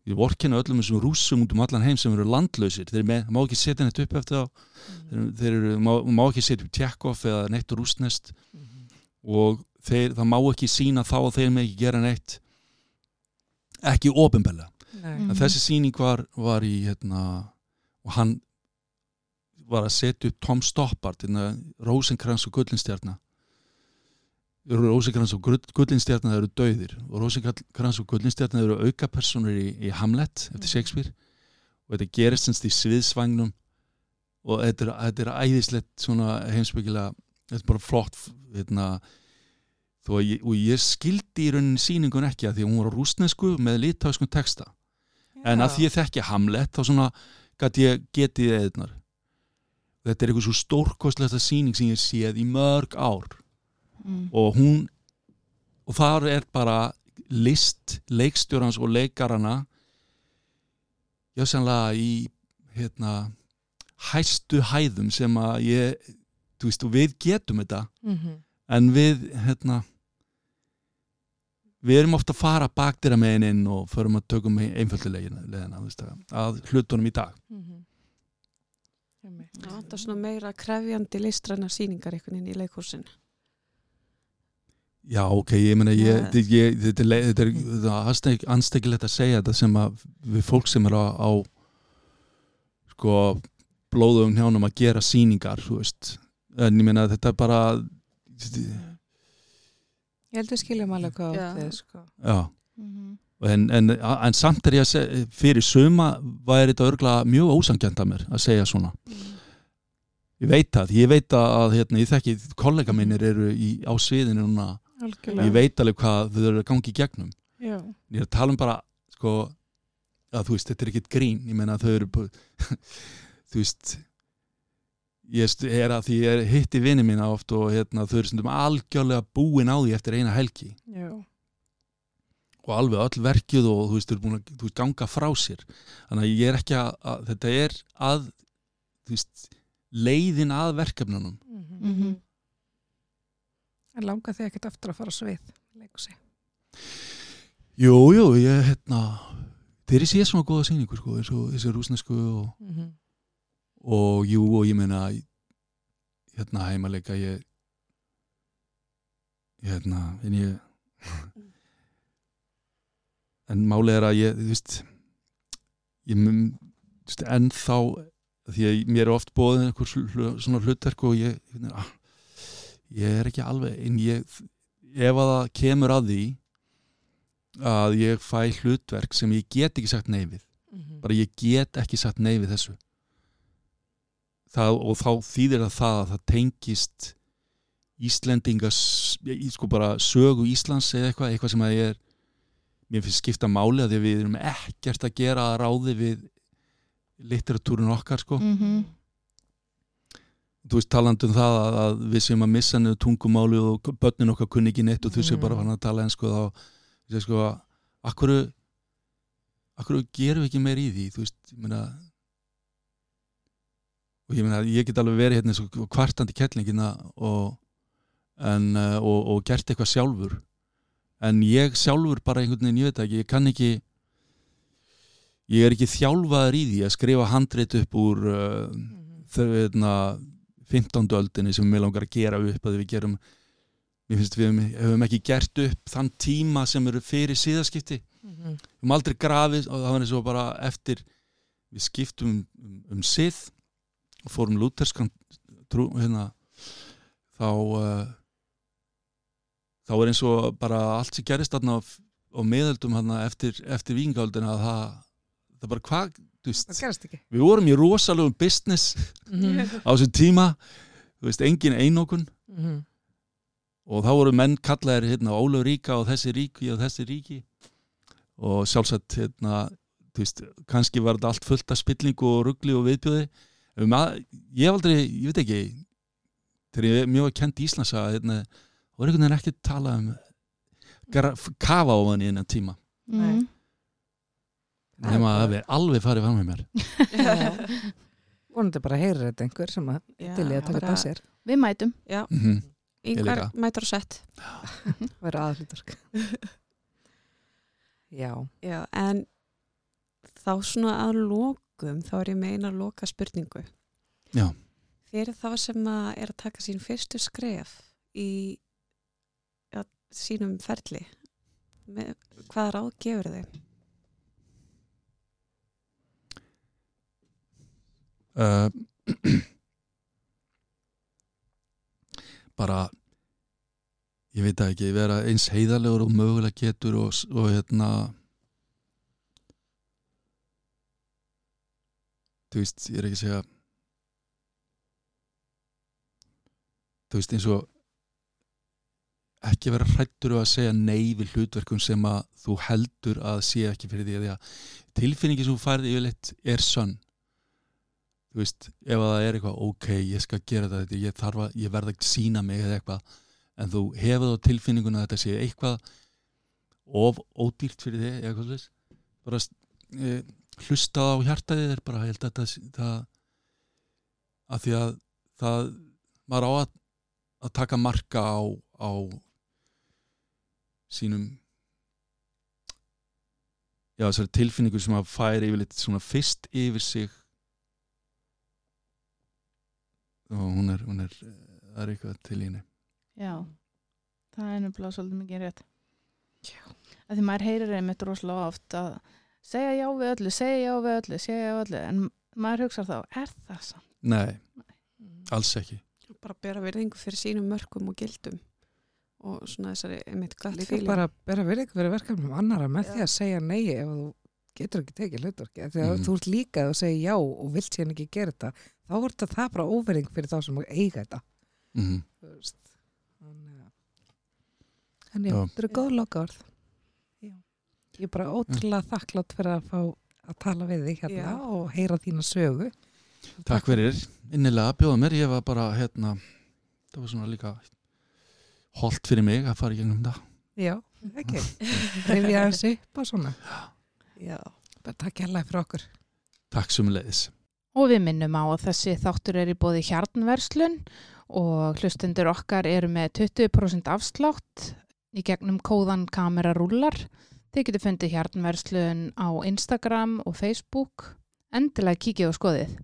ég vorkenna öllum þessum rússum út um allan heim sem eru landlausir, þeir með, má ekki setja neitt upp eftir þá, þeir, þeir eru, má, má ekki setja upp Tjekkov eða neitt rússnest Mhm. og þeir, það má ekki sína þá og þeir með ekki gera neitt ekki ofinbella en þessi sýning var, var í hérna, og hann var að setja upp Tom Stoppard hérna, Rosenkrantz og Gullinstjarnar Rosenkrantz og Gullinstjarnar eru döðir og Rosenkrantz og Gullinstjarnar eru aukapersonur í, í Hamlet eftir Shakespeare. Og þetta gerist semst í sviðsvagnum. Og þetta er, þetta er æðislegt svona heimsbyggilega þetta er bara flott hérna, ég, og ég skildi í rauninni sýningun ekki að því að hún var á rúsnesku með litáskun texta. En að því ég þekki Hamlet þá svona gæti ég getið eðnar þetta er eitthvað svo stórkostlega sýning sem ég séð í mörg ár mm. og hún og þar er bara list leikstjórans og leikarana jásanlega í hérna hæstu hæðum sem að ég þú veist og við getum þetta Mhm. en við hérna við erum ofta að fara bakdýra megin inn og förum að tökum veist, að hlutunum í dag Mhm. Einmitt. Já, það er svona meira krefjandi listræna sýningar einhvern veginn í leikhúsin. Já, ok, ég meina þetta er, anstekilegt að segja þetta sem að við fólk sem er á, á sko blóðum hjánum að gera sýningar þú veist, en ég meina þetta er bara Ég held við skiljum alveg hvað átt við sko. já, Mhm. en, en, en samt er ég að segja fyrir suma væri þetta örgla mjög ósangjant að mér að segja svona. Ég veit það, ég veit að hérna, ég þekki, kollega minnir eru í, á sviðinu núna, Algjörlega. ég veit alveg hvað þau eru að gangi í gegnum Já. ég er að tala um bara sko, að þú veist, þetta er ekkit grín ég meina að þau eru [laughs] þú veist ég er að því ég er hitti vini mína oft og hérna, þau eru stundum algjörlega búin á því eftir eina helgi Já. og alveg öll verkið og þú veist, þau eru búin að þú veist, ganga frá sér þannig að ég er ekki að, að þetta er að þú veist, leiðin að verkefnunum Mhm. Mhm. En langar þig ekkert aftur að fara svið leikusi. jú, jú, ég hérna þeir sé svona góða sýningu sko, eins og þessi rúsnesku og Mhm. og jú og ég meina hérna heimaleika ég hérna en ég en málið er að ég þú veist ég mun þú veist, ennþá því að mér er oft bóðin einhver svona hlutverk og ég hérna, ah, ég er ekki alveg en ég, ef að það kemur að því að ég fæ hlutverk sem ég get ekki sagt nei við Mhm. bara ég get ekki sagt nei við þessu það, og þá þýðir það það að það tengist Íslendingas sko bara sögu Íslands eða eitthvað, eitthvað sem að ég er mér finnst skipta máli að því að við erum ekkert að gera að ráði við litteratúrun okkar sko Mhm. Þú veist talandi um það að, að við séum að missa niður tungumáli og börnin okkar kunni ekki neitt og þú séu Mhm. bara fann að tala ensku þá þú veist sko akkur, akkur gerum við ekki meir í því þú veist, ég meina og ég meina ég get alveg verið hérna og kvartandi kettlingina og, en, uh, og, og gert eitthvað sjálfur en ég sjálfur bara einhvern veginn, ég veit ekki, ég kann ekki ég er ekki þjálfaður í því að skrifa handrit upp úr uh, Mhm. þau hérna 15. öldinni sem við langar að gera upp að við gerum mér finnst við hefum, ekki gert upp þann tíma sem eru fyrir síðaskipti Mhm. við hefum aldrei grafið og það var eins og bara eftir við skiptum um, um, um sið og fórum lúterskan trú, hérna þá uh, þá er eins og bara allt sem gerist á, á meðöldum hérna eftir, eftir vingáldina að það, það bara hvað, veist það gerast ekki við vorum í rosalegum business Mhm. á þessum tíma þú veist, engin einokun Mhm. og þá voru menn kallaðir hérna, Ólaf ríka og þessi ríki og þessi ríki og sjálfsagt hérna, þú veist, kannski var þetta allt fullt af spillingu og ruggli og viðbjóði um að, ég hef aldrei, ég veit ekki þegar ég mjög að kent Íslandsa hérna, og er einhvern veginn ekki að tala um kafa á hann í enn tíma mm. Nema að það er alveg farið fram með mér. Vonandi bara heyrir þetta einhver sem að til í að taka þetta á sér. Við mætum. Já, mm -hmm. yngvar mætur á sett [laughs] vera aðhlutark [laughs] já, Já, en þá svona að lokum þá er ég með eina loka spurningu. Já. Fyrir þá sem að er að taka sín fyrstu skref í sínum ferli með, hvað ráð gefur þau? Uh, [clears throat] bara ég veit ekki, vera eins heiðarlegur og mögulega getur og, og hérna þú veist, ég er ekki að segja þú veist eins og ekki vera hrættur að segja nei við hlutverkum sem að þú heldur að sé ekki fyrir því að tilfinningi sem þú færði yfirleitt er sönn þú veist, ef að það er eitthvað ok, ég skal gera þetta, ég, að, ég verð ekki sína mig eða eitthvað. En þú hefur þá tilfinninguna að þetta sé eitthvað of ódýrt fyrir þig eitthvað sless bara e, hlusta á hjartaðið er bara, ég held að þetta það að því að það, maður á að, að taka marka á, á sínum já, þessari tilfinningu sem að færi yfirleitt svona fyrst yfir sig og hún er, hún er það er eitthvað til í henni. Já, það er nefnilega svolítið mikið rétt. Já. Að Því maður heyrir einmitt rosalega oft að segja já við öllu, segja já við öllu, segja já við öllu en maður hugsa þá, er það samt? Nei, alls ekki. Bara bera virðingu fyrir sínum mörgum og gildum og svona þessari einmitt glatt líka fíling. bara bera verið ykkur fyrir verkefnum annara með því að segja nei ef þú getur ekki tekið hlutverki því að Mhm. þú ert líka að segja já og vilt síðan ekki gera þetta þá er þetta það bara óverðing fyrir þá sem eiga þetta. Mm -hmm. Þannig að- þetta eru góð lokaorð. Já. ég er bara ótrúlega þakklátt fyrir að fá að tala við þig hérna Já. og heyra þína sögu. Takk fyrir, innilega bjóða mér. Ég var bara, hérna það var svona líka holt fyrir mig að fara í gegnum það já, ekki. Rifja þessu upp og svona. Já. bara takk hérlega fyrir okkur. Takk sumulegis Og við minnum á að þessi þáttur er í bóði hjarnverslun og hlustendur okkar eru með 20% afslátt í gegnum kóðan kamerarúlar. Þið getur fundið hjarnverslun á Instagram og Facebook. Endilega kíkið og skoðið.